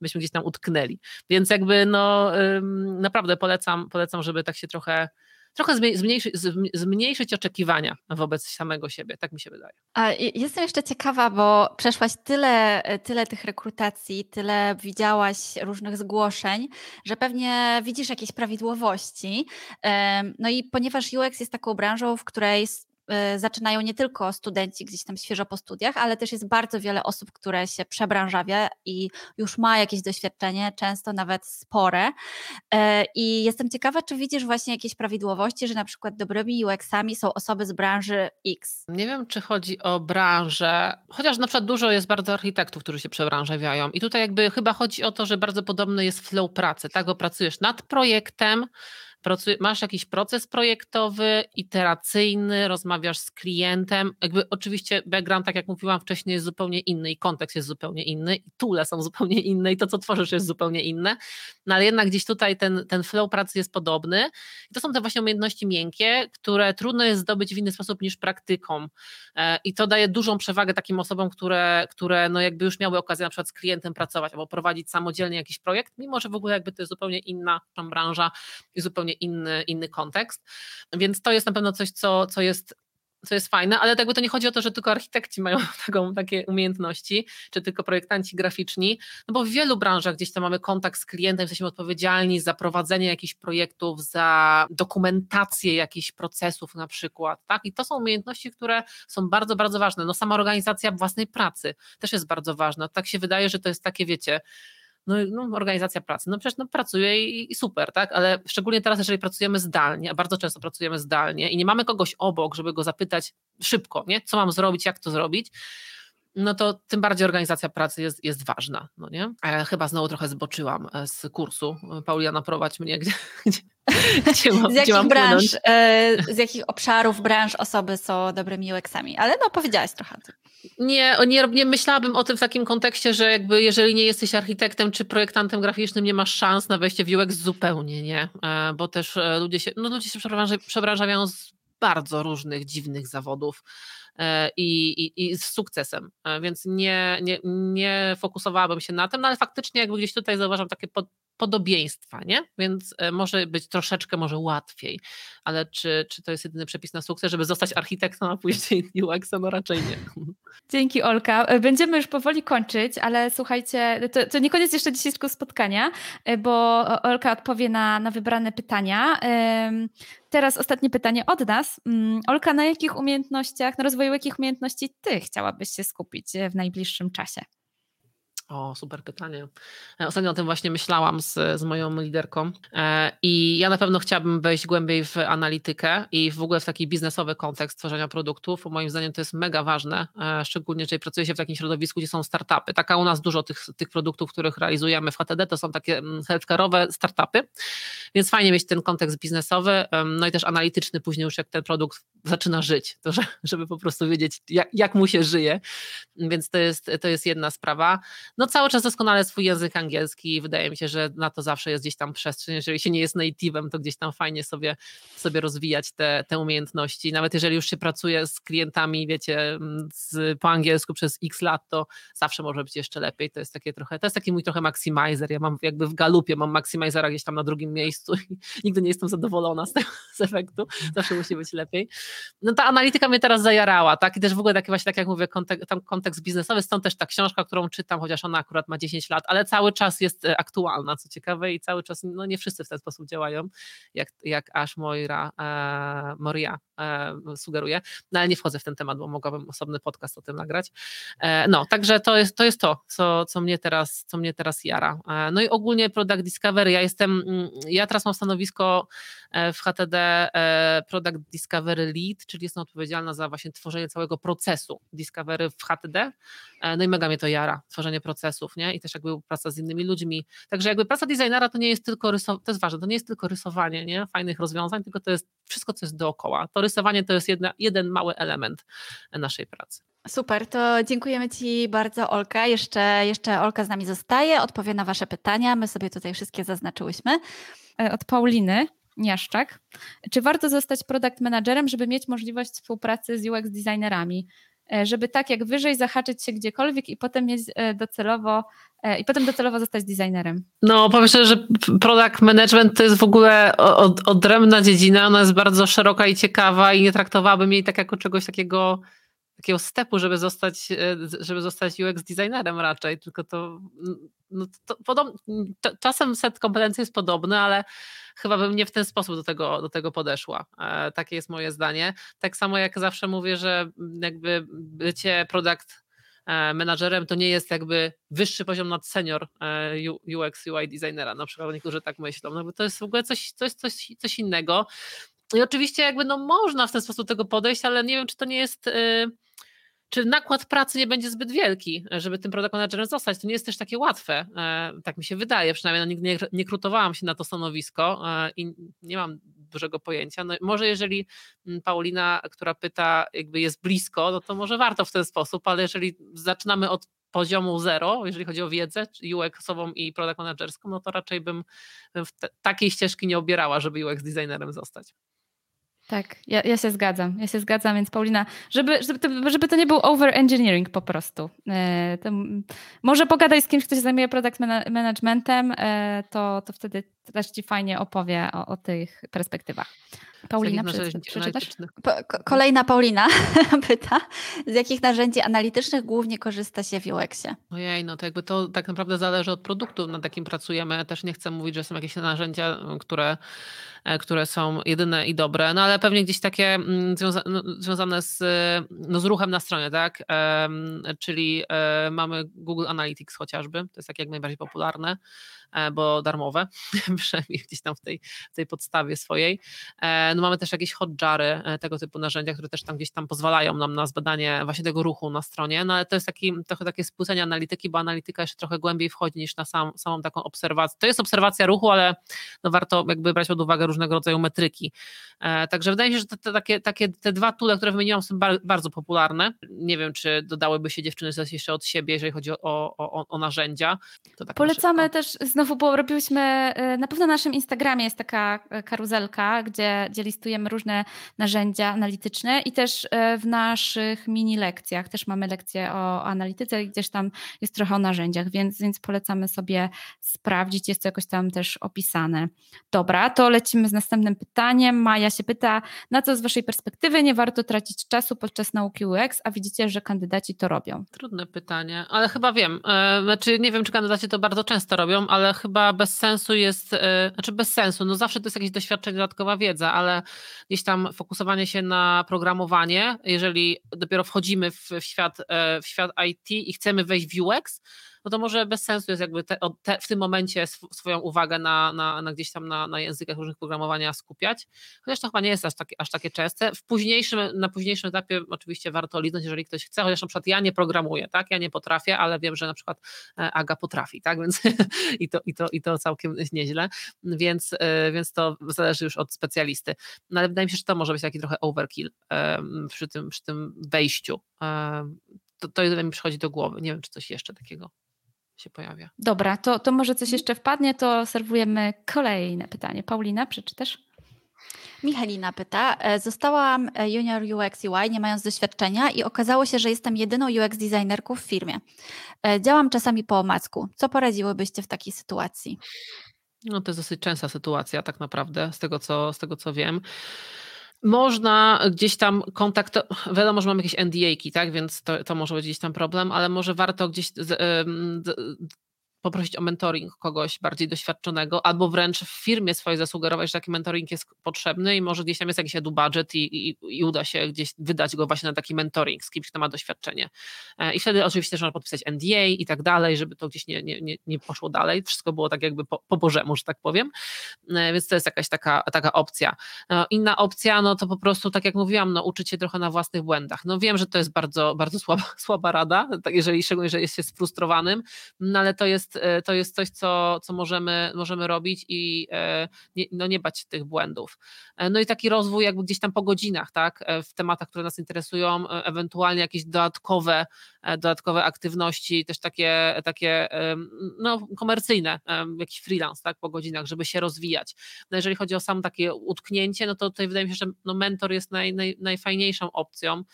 Byśmy gdzieś tam utknęli. Więc jakby no naprawdę polecam, polecam, żeby tak się trochę trochę zmniejszyć, zmniejszyć oczekiwania wobec samego siebie, tak mi się wydaje. A jestem jeszcze ciekawa, bo przeszłaś tyle, tyle tych rekrutacji, tyle widziałaś różnych zgłoszeń, że pewnie widzisz jakieś prawidłowości. No i ponieważ UX jest taką branżą, w której zaczynają nie tylko studenci gdzieś tam świeżo po studiach, ale też jest bardzo wiele osób, które się przebranżawia i już ma jakieś doświadczenie, często nawet spore. E, I jestem ciekawa, czy widzisz właśnie jakieś prawidłowości, że na przykład dobrymi UX-ami są osoby z branży X. Nie wiem, czy chodzi o branżę, chociaż na przykład dużo jest bardzo architektów, którzy się przebranżawiają. I tutaj jakby chyba chodzi o to, że bardzo podobny jest flow pracy, tak? Bo pracujesz nad projektem, masz jakiś proces projektowy, iteracyjny, rozmawiasz z klientem. Jakby oczywiście background, tak jak mówiłam wcześniej, jest zupełnie inny i kontekst jest zupełnie inny i tule są [laughs] zupełnie inne i to, co tworzysz jest zupełnie inne. No ale jednak gdzieś tutaj ten, ten flow pracy jest podobny. I to są te właśnie umiejętności miękkie, które trudno jest zdobyć w inny sposób niż praktyką. E, I to daje dużą przewagę takim osobom, które, które no jakby już miały okazję na przykład z klientem pracować albo prowadzić samodzielnie jakiś projekt, mimo że w ogóle jakby to jest zupełnie inna branża i zupełnie zupełnie inny, inny kontekst. Więc to jest na pewno coś, co, co jest co jest fajne, ale jakby to nie chodzi o to, że tylko architekci mają [laughs] taką, takie umiejętności, czy tylko projektanci graficzni, no bo w wielu branżach gdzieś tam mamy kontakt z klientem, jesteśmy odpowiedzialni za prowadzenie jakichś projektów, za dokumentację jakichś procesów na przykład, tak? I to są umiejętności, które są bardzo, bardzo ważne. No sama organizacja własnej pracy też jest bardzo ważna. Tak się wydaje, że to jest takie, wiecie, no, no, organizacja pracy, no przecież no, pracuje i, i, super, tak, ale szczególnie teraz, jeżeli pracujemy zdalnie, a bardzo często pracujemy zdalnie i nie mamy kogoś obok, żeby go zapytać szybko, nie, co mam zrobić, jak to zrobić, no to tym bardziej organizacja pracy jest, jest ważna, no nie? Chyba znowu trochę zboczyłam e, z kursu. Pauliana, prowadź mnie, [laughs] gdzie, gdzie, gdzie mam, z jakich gdzie branż, e, z jakich obszarów branż osoby są dobrymi UX-ami, ale no powiedziałaś trochę. Nie, nie, nie myślałabym o tym w takim kontekście, że jakby jeżeli nie jesteś architektem czy projektantem graficznym, nie masz szans na wejście w UX zupełnie, nie? E, bo też e, ludzie się, no ludzie się przebranżawiają z bardzo różnych dziwnych zawodów e, i, i, i z sukcesem, więc nie, nie, nie fokusowałabym się na tym, no ale faktycznie jakby gdzieś tutaj zauważam takie pod, podobieństwa, nie? Więc e, może być troszeczkę może łatwiej, ale czy, czy to jest jedyny przepis na sukces, żeby zostać architektą, a później [laughs] UX-em? No raczej nie. Dzięki Olka. E, będziemy już powoli kończyć, ale słuchajcie, to, to nie koniec jeszcze dzisiejszego spotkania, e, bo Olka odpowie na, na wybrane pytania. Teraz ostatnie pytanie od nas. Mm, Olka, na jakich umiejętnościach, na rozwoju jakich umiejętności ty chciałabyś się skupić w najbliższym czasie? O, super pytanie. E, ostatnio o tym właśnie myślałam z, z moją liderką e, i ja na pewno chciałabym wejść głębiej w analitykę i w ogóle w taki biznesowy kontekst tworzenia produktów. Moim zdaniem to jest mega ważne, e, szczególnie jeżeli pracuje się w takim środowisku, gdzie są startupy. Taka u nas dużo tych, tych produktów, których realizujemy w HTD, to są takie mm, healthcare'owe startupy, więc fajnie mieć ten kontekst biznesowy, no i też analityczny później już jak ten produkt zaczyna żyć, to żeby po prostu wiedzieć jak, jak mu się żyje, więc to jest, to jest jedna sprawa. No cały czas doskonale swój język angielski i wydaje mi się, że na to zawsze jest gdzieś tam przestrzeń. Jeżeli się nie jest native'em, to gdzieś tam fajnie sobie, sobie rozwijać te, te umiejętności. Nawet jeżeli już się pracuje z klientami, wiecie, z, po angielsku przez x lat, to zawsze może być jeszcze lepiej. To jest takie trochę, to jest taki mój trochę maximizer. Ja mam jakby w galupie mam maximizera gdzieś tam na drugim miejscu [laughs] i nigdy nie jestem zadowolona z tego z efektu. Zawsze musi być lepiej. No ta analityka mnie teraz zajarała, tak? I też w ogóle taki właśnie, tak jak mówię, kontek tam kontekst biznesowy, stąd też ta książka, którą czytam, chociaż ona akurat ma 10 lat, ale cały czas jest e, aktualna, co ciekawe i cały czas, no nie wszyscy w ten sposób działają, jak, jak Ash Moira, e, Moria e, sugeruje, no ale nie wchodzę w ten temat, bo mogłabym osobny podcast o tym nagrać. E, no, także to jest to, jest to co, co, mnie teraz, co mnie teraz jara. E, no i ogólnie Product Discovery, ja jestem, mm, ja teraz mam stanowisko e, w HTD Product Discovery Lead, czyli jestem odpowiedzialna za właśnie tworzenie całego procesu Discovery w HTD, no i mega mnie to jara, tworzenie procesów, nie? I też jakby praca z innymi ludźmi. Także jakby praca designera to nie jest tylko rysowanie, to jest ważne, to nie jest tylko rysowanie, nie? Fajnych rozwiązań, tylko to jest wszystko, co jest dookoła. To rysowanie to jest jedna, jeden mały element naszej pracy. Super, to dziękujemy Ci bardzo, Olka. Jeszcze, jeszcze Olka z nami zostaje, odpowie na Wasze pytania. My sobie tutaj wszystkie zaznaczyłyśmy. E, od Pauliny. Niaszczak. Czy warto zostać product managerem, żeby mieć możliwość współpracy z UX designerami? E, żeby tak jak wyżej zahaczyć się gdziekolwiek i potem mieć e, docelowo e, i potem docelowo zostać designerem. No, powiem szczerze, że product management to jest w ogóle od, odrębna dziedzina, ona jest bardzo szeroka i ciekawa i nie traktowałabym jej tak jako czegoś takiego takiego stepu, żeby zostać, e, żeby zostać UX designerem raczej, tylko to, no, to podob, czasem set kompetencji jest podobny, ale chyba bym nie w ten sposób do tego, do tego podeszła. E, takie jest moje zdanie. Tak samo jak zawsze mówię, że jakby bycie product e, menadżerem to nie jest jakby wyższy poziom nad senior UX, UI designera, na przykład niektórzy tak myślą, no bo to jest w ogóle coś, coś, coś, coś innego. I oczywiście jakby no można w ten sposób do tego podejść, ale nie wiem, czy to nie jest... Yy, czy nakład pracy nie będzie zbyt wielki, żeby tym product managerem zostać. To nie jest też takie łatwe, e, tak mi się wydaje, przynajmniej no, nigdy nie, nie krutowałam się na to stanowisko e, i nie mam dużego pojęcia. No, może jeżeli mm, Paulina, która pyta, jakby jest blisko, no to może warto w ten sposób, ale jeżeli zaczynamy od poziomu zero, jeżeli chodzi o wiedzę UX-ową i product managerską, no to raczej bym w te, takiej ścieżki nie obierała, żeby UX designerem zostać. Tak, ja, ja, się zgadzam. Ja się zgadzam, więc Paulina, żeby, żeby, to, żeby to nie był over-engineering po prostu. E, może pogadaj z kimś, kto się zajmuje product managementem, e, to, to wtedy też ci fajnie opowie o, o tych perspektywach. Paulina, przeczytasz? Kolejna Paulina [laughs] pyta, z jakich narzędzi analitycznych głównie korzysta się w UX-ie? Ojej, no to jakby to tak naprawdę zależy od produktu, nad jakim pracujemy. Też nie chcę mówić, że są jakieś narzędzia, które, e, które są jedyne i dobre, no ale pewnie gdzieś takie mm, związa no, związane z, no, z ruchem na stronie, tak? czyli e, mamy Google Analytics chociażby, to jest takie jak najbardziej popularne. E, bo darmowe, [laughs] [laughs] przynajmniej gdzieś tam w tej, w tej podstawie swojej. E, no mamy też jakieś hotjary, e, tego typu narzędzia, które też tam gdzieś tam pozwalają nam na zbadanie właśnie tego ruchu na stronie, no ale to jest taki, trochę takie spłycenie analityki, bo analityka jeszcze trochę głębiej wchodzi niż na sam, samą taką obserwację. To jest obserwacja ruchu, ale no warto jakby brać pod uwagę różnego rodzaju metryki. Także wydaje mi się, że te, te takie, takie, te dwa tule, które wymieniłam są bardzo popularne. Nie wiem, czy dodałyby się dziewczyny coś jeszcze od siebie, jeżeli chodzi o, o, o narzędzia. Tak Polecamy też znowu bo robiłyśmy, e, na pewno na naszym Instagramie jest taka e, karuzelka, gdzie, gdzie listujemy różne narzędzia analityczne i też e, w naszych mini lekcjach też mamy lekcje o analityce i gdzieś tam jest trochę o narzędziach, więc, więc polecamy sobie sprawdzić, jest to jakoś tam też opisane. Dobra, to lecimy z następnym pytaniem. Maja się pyta, na co z Waszej perspektywy nie warto tracić czasu podczas nauki UX, a widzicie, że kandydaci to robią? Trudne pytanie, ale chyba wiem. Znaczy, nie wiem, czy kandydaci to bardzo często robią, ale chyba bez sensu jest, e, znaczy bez sensu, no zawsze to jest jakieś doświadczenie, dodatkowa wiedza, ale gdzieś tam fokusowanie się na programowanie, jeżeli dopiero wchodzimy w, w świat, e, w świat IT i chcemy wejść w UX, no to może bez sensu jest jakby te, te, w tym momencie sw swoją uwagę na, na, na, gdzieś tam na, na językach różnych programowania skupiać, chociaż to chyba nie jest aż, takie, aż takie częste. W późniejszym, na późniejszym etapie oczywiście warto liznąć, jeżeli ktoś chce, chociaż na przykład ja nie programuję, tak, ja nie potrafię, ale wiem, że na przykład e, Aga potrafi, tak, [laughs] więc i to, i to, i to całkiem nieźle, więc, e, więc to zależy już od specjalisty. No ale wydaje mi się, że to może być taki trochę overkill przy tym, przy tym wejściu. To, to jedyne mi przychodzi do głowy. Nie wiem, czy coś jeszcze takiego się pojawia. Dobra, to, to może coś jeszcze wpadnie, to serwujemy kolejne pytanie. Paulina, przeczytasz? Michalina pyta, e, zostałam e, junior UX UI nie mając doświadczenia i okazało się, że jestem jedyną UX designerką w firmie. E, działam czasami po omacku. Co poradziłybyście w takiej sytuacji? No to jest dosyć częsta sytuacja tak naprawdę, z tego co, z tego co wiem. Można gdzieś tam kontakt, wiadomo, że mamy jakieś NDA-ki, tak, więc to, to może być gdzieś tam problem, ale może warto gdzieś z, poprosić o mentoring kogoś bardziej doświadczonego, albo wręcz w firmie swojej zasugerować, że taki mentoring jest potrzebny i może gdzieś tam jest jakiś edu budget i, i, i, uda się gdzieś wydać go właśnie na taki mentoring z kimś, kto ma doświadczenie. E, I wtedy oczywiście można podpisać NDA i tak dalej, żeby to gdzieś nie, nie, nie poszło dalej. Wszystko było tak jakby po, po bożemu, że tak powiem. E, więc to jest jakaś taka, taka opcja. E, inna opcja, no to po prostu, tak jak mówiłam, no uczyć się trochę na własnych błędach. No wiem, że to jest bardzo, bardzo słaba, [laughs] słaba rada, tak jeżeli szczególnie, że jest się sfrustrowanym, no ale to jest jest, e, to jest coś, co, co możemy, możemy robić i e, nie, no nie bać tych błędów. E, no i taki rozwój jakby gdzieś tam po godzinach, tak, w tematach, które nas interesują, ewentualnie jakieś dodatkowe, dodatkowe aktywności, też takie, takie no, komercyjne, jakiś freelance, tak, po godzinach, żeby się rozwijać. No jeżeli chodzi o sam takie utknięcie, no to tutaj wydaje mi się, że no mentor jest naj, naj, najfajniejszą opcją,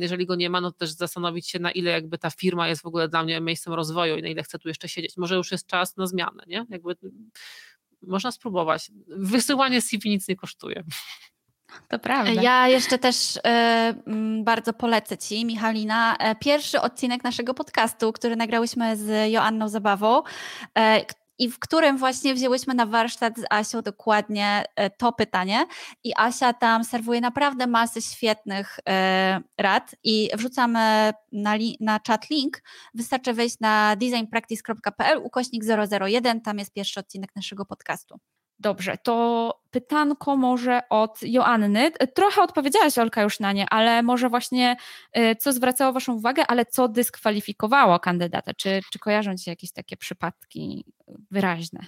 jeżeli go nie ma, no to też zastanowić się, na ile jakby ta firma jest w ogóle dla mnie miejscem rozwoju i na ile chcę tu jeszcze siedzieć. Może już jest czas na zmianę, nie? Jakby można spróbować. Wysyłanie CV nic nie kosztuje. To prawda. Ja jeszcze też y, bardzo polecę Ci, Michalina, pierwszy odcinek naszego podcastu, który nagrałyśmy z Joanną Zabawą, i w którym właśnie wzięłyśmy na warsztat z Asią dokładnie e, to pytanie. I Asia tam serwuje naprawdę masę świetnych e, rad i wrzucamy na, na chat link. Wystarczy wejść na designpractice.pl ukośnik 001, tam jest pierwszy odcinek naszego podcastu. Dobrze, to pytanko może od Joanny. Trochę odpowiedziałaś Olka już na nie, ale może właśnie y, co zwracało Waszą uwagę, ale co dyskwalifikowało kandydata? Czy, czy kojarzą Ci jakieś takie przypadki wyraźne?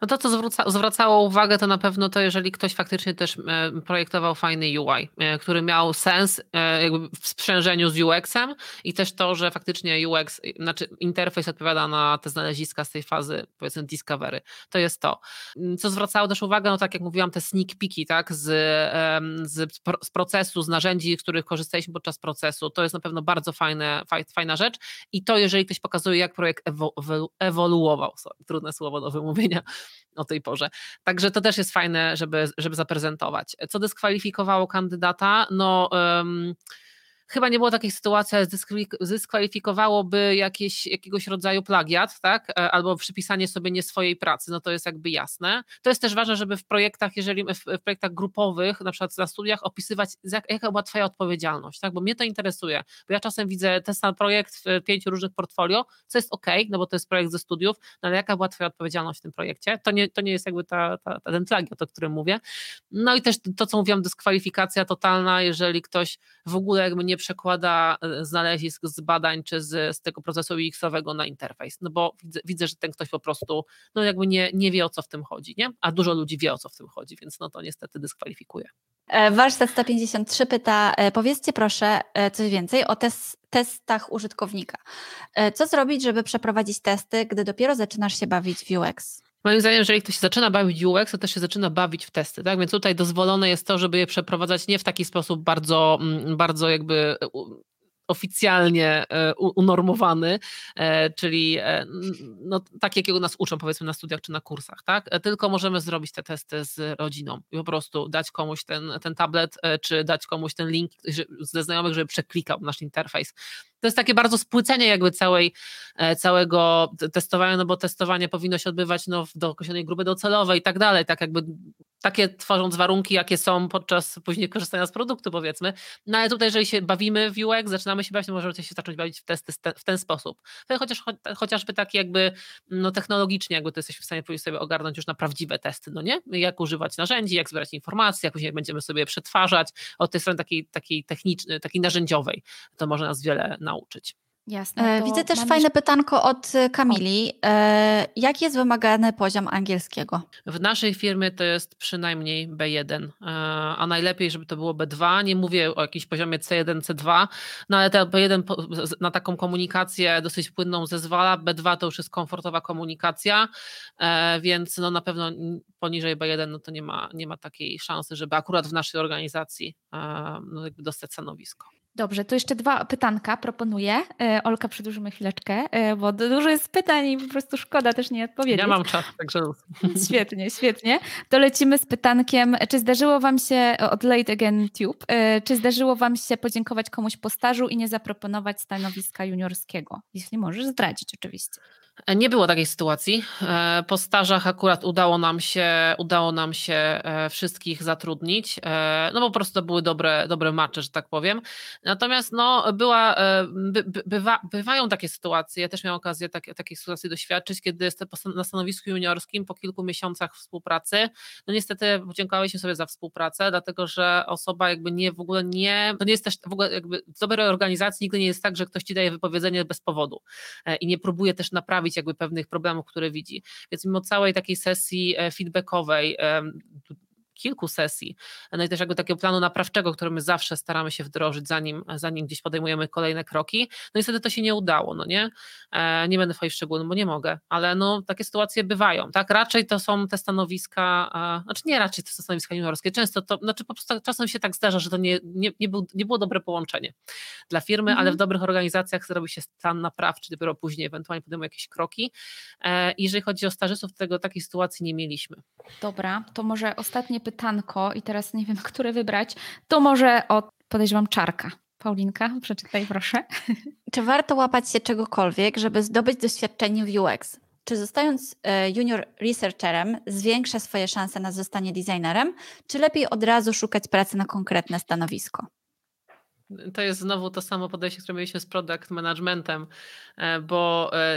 No to, co zwraca, zwracało uwagę, to na pewno to, jeżeli ktoś faktycznie też e, projektował fajny UI, e, który miał sens e, jakby w sprzężeniu z UX-em i też to, że faktycznie UX, znaczy interfejs odpowiada na te znaleziska z tej fazy, powiedzmy, discovery. To jest to. Co zwracało też uwagę, no tak jak mówiłam, te sneak peeki, tak, z, z, z procesu, z narzędzi, których korzystaliśmy podczas procesu, to jest na pewno bardzo fajne, fajna rzecz i to, jeżeli ktoś pokazuje, jak projekt ewoluował, sorry, trudne słowo do wymówienia, [laughs] o tej porze. Także to też jest fajne, żeby, żeby zaprezentować. Co dyskwalifikowało kandydata? No. Um, chyba nie było takiej sytuacji, ale zdyskwalifikowałoby jakieś, jakiegoś rodzaju plagiat, tak? E, albo przypisanie sobie nie swojej pracy, no to jest jakby jasne. To jest też ważne, żeby w projektach, jeżeli w, projektach grupowych, na przykład na studiach, opisywać, jak, jaka była Twoja odpowiedzialność, tak? Bo mnie to interesuje, bo ja czasem widzę ten sam projekt w pięciu różnych portfolio, co jest ok, no bo to jest projekt ze studiów, no ale jaka była Twoja odpowiedzialność w tym projekcie? To nie, to nie jest jakby ta, ta, ta, ten plagiat, o którym mówię. No i też to, co mówiłam, dyskwalifikacja totalna, jeżeli ktoś w ogóle jakby nie przekłada e, znalezisk z badań czy z, z tego procesu UX-owego na interfejs, no bo widzę, widzę, że ten ktoś po prostu no jakby nie, nie wie o co w tym chodzi, nie? a dużo ludzi wie o co w tym chodzi, więc no to niestety dyskwalifikuje. E, warsztat 153 pyta, e, powiedzcie proszę coś więcej o tes testach użytkownika. Co zrobić, żeby przeprowadzić testy, gdy dopiero zaczynasz się bawić w UX? Moim zdaniem, jeżeli ktoś się zaczyna bawić UX, to też się zaczyna bawić w testy, tak? Więc tutaj dozwolone jest to, żeby je przeprowadzać nie w taki sposób bardzo, mm, bardzo jakby oficjalnie e, unormowany, e, czyli e, no, tak jakiego nas uczą powiedzmy na studiach czy na kursach, tak? Tylko możemy zrobić te testy z rodziną i po prostu dać komuś ten, ten tablet, czy dać komuś ten link ze znajomych, żeby przeklikał nasz interfejs. To jest takie bardzo spłycenie jakby całej, całego testowania, no bo testowanie powinno się odbywać no, do określonej grupy docelowej i tak dalej, tak jakby takie tworząc warunki, jakie są podczas później korzystania z produktu, powiedzmy. No ale tutaj, jeżeli się bawimy w UX, zaczynamy się bawić, to możemy się zacząć bawić w testy w ten sposób. Chociaż, chociażby tak jakby no, technologicznie, jakby to jesteśmy w stanie sobie ogarnąć już na prawdziwe testy, no nie? Jak używać narzędzi, jak zbierać informacje, jak później będziemy sobie przetwarzać od tej strony takiej, takiej technicznej, takiej narzędziowej. To może nas wiele nauczyć. Jasne. E, widzę też fajne pytanko od e, Kamili. E, jaki jest wymagany poziom angielskiego? W naszej firmie to jest przynajmniej B1, a najlepiej, żeby to było B2. Nie mówię o jakimś poziomie C1, C2, no ale te B1 na taką komunikację dosyć płynną zezwala. B2 to już jest komfortowa komunikacja, więc no na pewno poniżej B1 no to nie ma, nie ma takiej szansy, żeby akurat w naszej organizacji no dostać stanowisko. Dobrze, to jeszcze dwa pytanka proponuję. E, Olka, przedłużymy chwileczkę, e, bo dużo jest pytań i po prostu szkoda też nie odpowiedzieć. Ja mam czas, także... [laughs] Świetnie, świetnie. To lecimy z pytankiem, czy zdarzyło Wam się, od Late Again Tube, e, czy zdarzyło Wam się podziękować komuś po stażu i nie zaproponować stanowiska juniorskiego? Jeśli możesz zdradzić oczywiście. Nie było takiej sytuacji. E, po stażach akurat udało nam się, udało nam się e, wszystkich zatrudnić. E, no po prostu to były dobre, dobre macze, że tak powiem. Natomiast no, była, by, bywa, bywają takie sytuacje. Ja też miałam okazję tak, takiej sytuacji doświadczyć, kiedy jestem na stanowisku juniorskim po kilku miesiącach współpracy. No niestety podziękowaliśmy sobie za współpracę, dlatego że osoba jakby nie w ogóle nie, to nie jest też w ogóle jakby w dobrej organizacji nigdy nie jest tak, że ktoś ci daje wypowiedzenie bez powodu i nie próbuje też naprawić naprawić jakby pewnych problemów, które widzi. Więc mimo całej takiej sesji e, feedbackowej, kilku sesji, no i też jakby takiego planu naprawczego, który my zawsze staramy się wdrożyć, zanim, zanim gdzieś podejmujemy kolejne kroki. No niestety to się nie udało, no nie? E, nie będę wchodzić w szczegóły, bo nie mogę, ale no takie sytuacje bywają, tak? Raczej to są te stanowiska, e, znaczy nie raczej to są stanowiska juniorskie, często to, znaczy po prostu czasem się tak zdarza, że to nie, nie, nie, był, nie było dobre połączenie dla firmy, mhm. ale w dobrych organizacjach zrobi się stan naprawczy, dopiero później ewentualnie podejmuje jakieś kroki. E, jeżeli chodzi o stażystów, tego takiej sytuacji nie mieliśmy. Dobra, to może ostatnie pytanie pytanko i teraz nie wiem, [laughs] które wybrać, to może od, podejrzewam, czarka. Paulinka, przeczytaj proszę. [laughs] Czy warto łapać się czegokolwiek, żeby zdobyć doświadczenie w UX? Czy zostając e, junior researcherem zwiększa swoje szanse na zostanie designerem, czy lepiej od razu szukać pracy na konkretne stanowisko? To jest znowu to samo podejście, które mieliśmy z product managementem, e, bo e,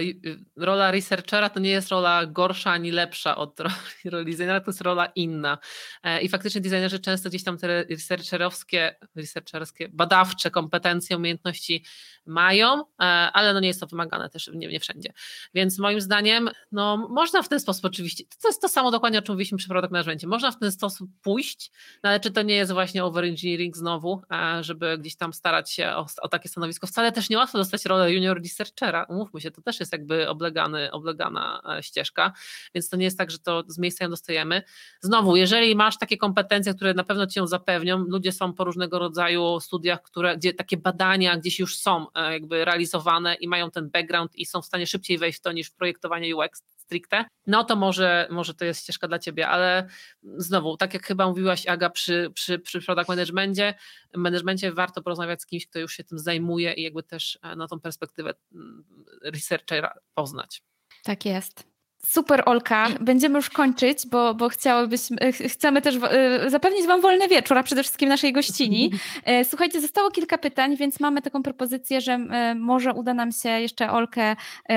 rola researchera to nie jest rola gorsza ani lepsza od [laughs] roli designera, to jest rola inna. E, I faktycznie designerzy często gdzieś tam te researcherowskie, researcherskie badawcze kompetencje, umiejętności mają, ale no nie jest to wymagane też nie, nie wszędzie. Więc moim zdaniem no, można w ten sposób oczywiście, to jest to samo dokładnie, o czym mówiliśmy przy product managementie, można w ten sposób pójść, no ale czy to nie jest właśnie overengineering znowu, żeby gdzieś tam starać się o, o, takie stanowisko. Wcale też nie łatwo dostać rolę junior researchera. Umówmy się, to też jest jakby oblegany, oblegana e, ścieżka, więc to nie jest tak, że to z miejsca ją dostajemy. Znowu, jeżeli masz takie kompetencje, które na pewno ci ją zapewnią, ludzie są po różnego rodzaju studiach, które, gdzie takie badania gdzieś już są e, jakby realizowane i mają ten background i są w stanie szybciej wejść w to niż w projektowanie UX stricte, no to może, może to jest ścieżka dla ciebie, ale znowu, tak jak chyba mówiłaś Aga przy, przy, przy product managementie, managemencie warto porozmawiać z kimś, kto już się tym zajmuje i jakby też e, na tą perspektywę mm, researchera poznać. Tak jest. Super, Olka. Będziemy już kończyć, bo, bo chciałybyśmy, e, chcemy też e, zapewnić Wam wolny wieczór, a przede wszystkim naszej gościni. [laughs] E, słuchajcie, zostało kilka pytań, więc mamy taką propozycję, że może uda nam się jeszcze Olkę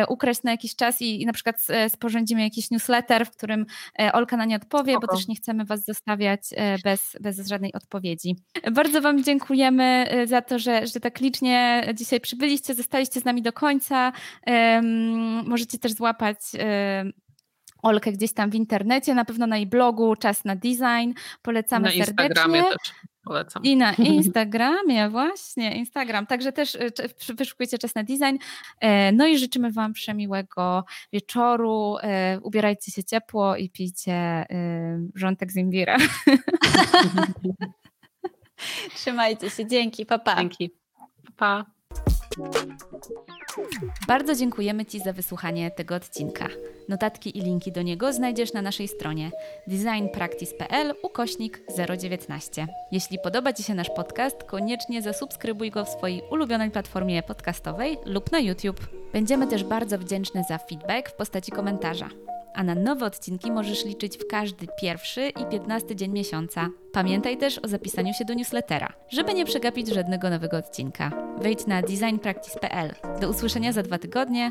ukraść na jakiś czas i, i na przykład sporządzimy jakiś newsletter, w którym Olka na nie odpowie, Spoko. bo też nie chcemy Was zostawiać bez, bez żadnej odpowiedzi. Bardzo Wam dziękujemy za to, że, że tak licznie dzisiaj przybyliście, zostaliście z nami do końca. Możecie też złapać Olkę gdzieś tam w internecie, na pewno na jej blogu Czas na Design. Polecamy na serdecznie. Instagramie też polecam. I na [laughs] Instagramie, właśnie, Instagram. Także też e, wyszukujcie Czas na Design. E, no i życzymy Wam przemiłego wieczoru. E, ubierajcie się ciepło i pijcie rządek z imbira. [laughs] Trzymajcie się. Dzięki. Pa, pa. Dzięki. Pa. Bardzo dziękujemy Ci za wysłuchanie tego odcinka. Notatki i linki do niego znajdziesz na naszej stronie designpractice.pl ukośnik 019. Jeśli podoba Ci się nasz podcast, koniecznie zasubskrybuj go w swojej ulubionej platformie podcastowej lub na YouTube. Będziemy też bardzo wdzięczne za feedback w postaci komentarza a na nowe odcinki możesz liczyć w każdy pierwszy i piętnasty dzień miesiąca. Pamiętaj też o zapisaniu się do newslettera, żeby nie przegapić żadnego nowego odcinka. Wejdź na designpractice.pl. Do usłyszenia za dwa tygodnie.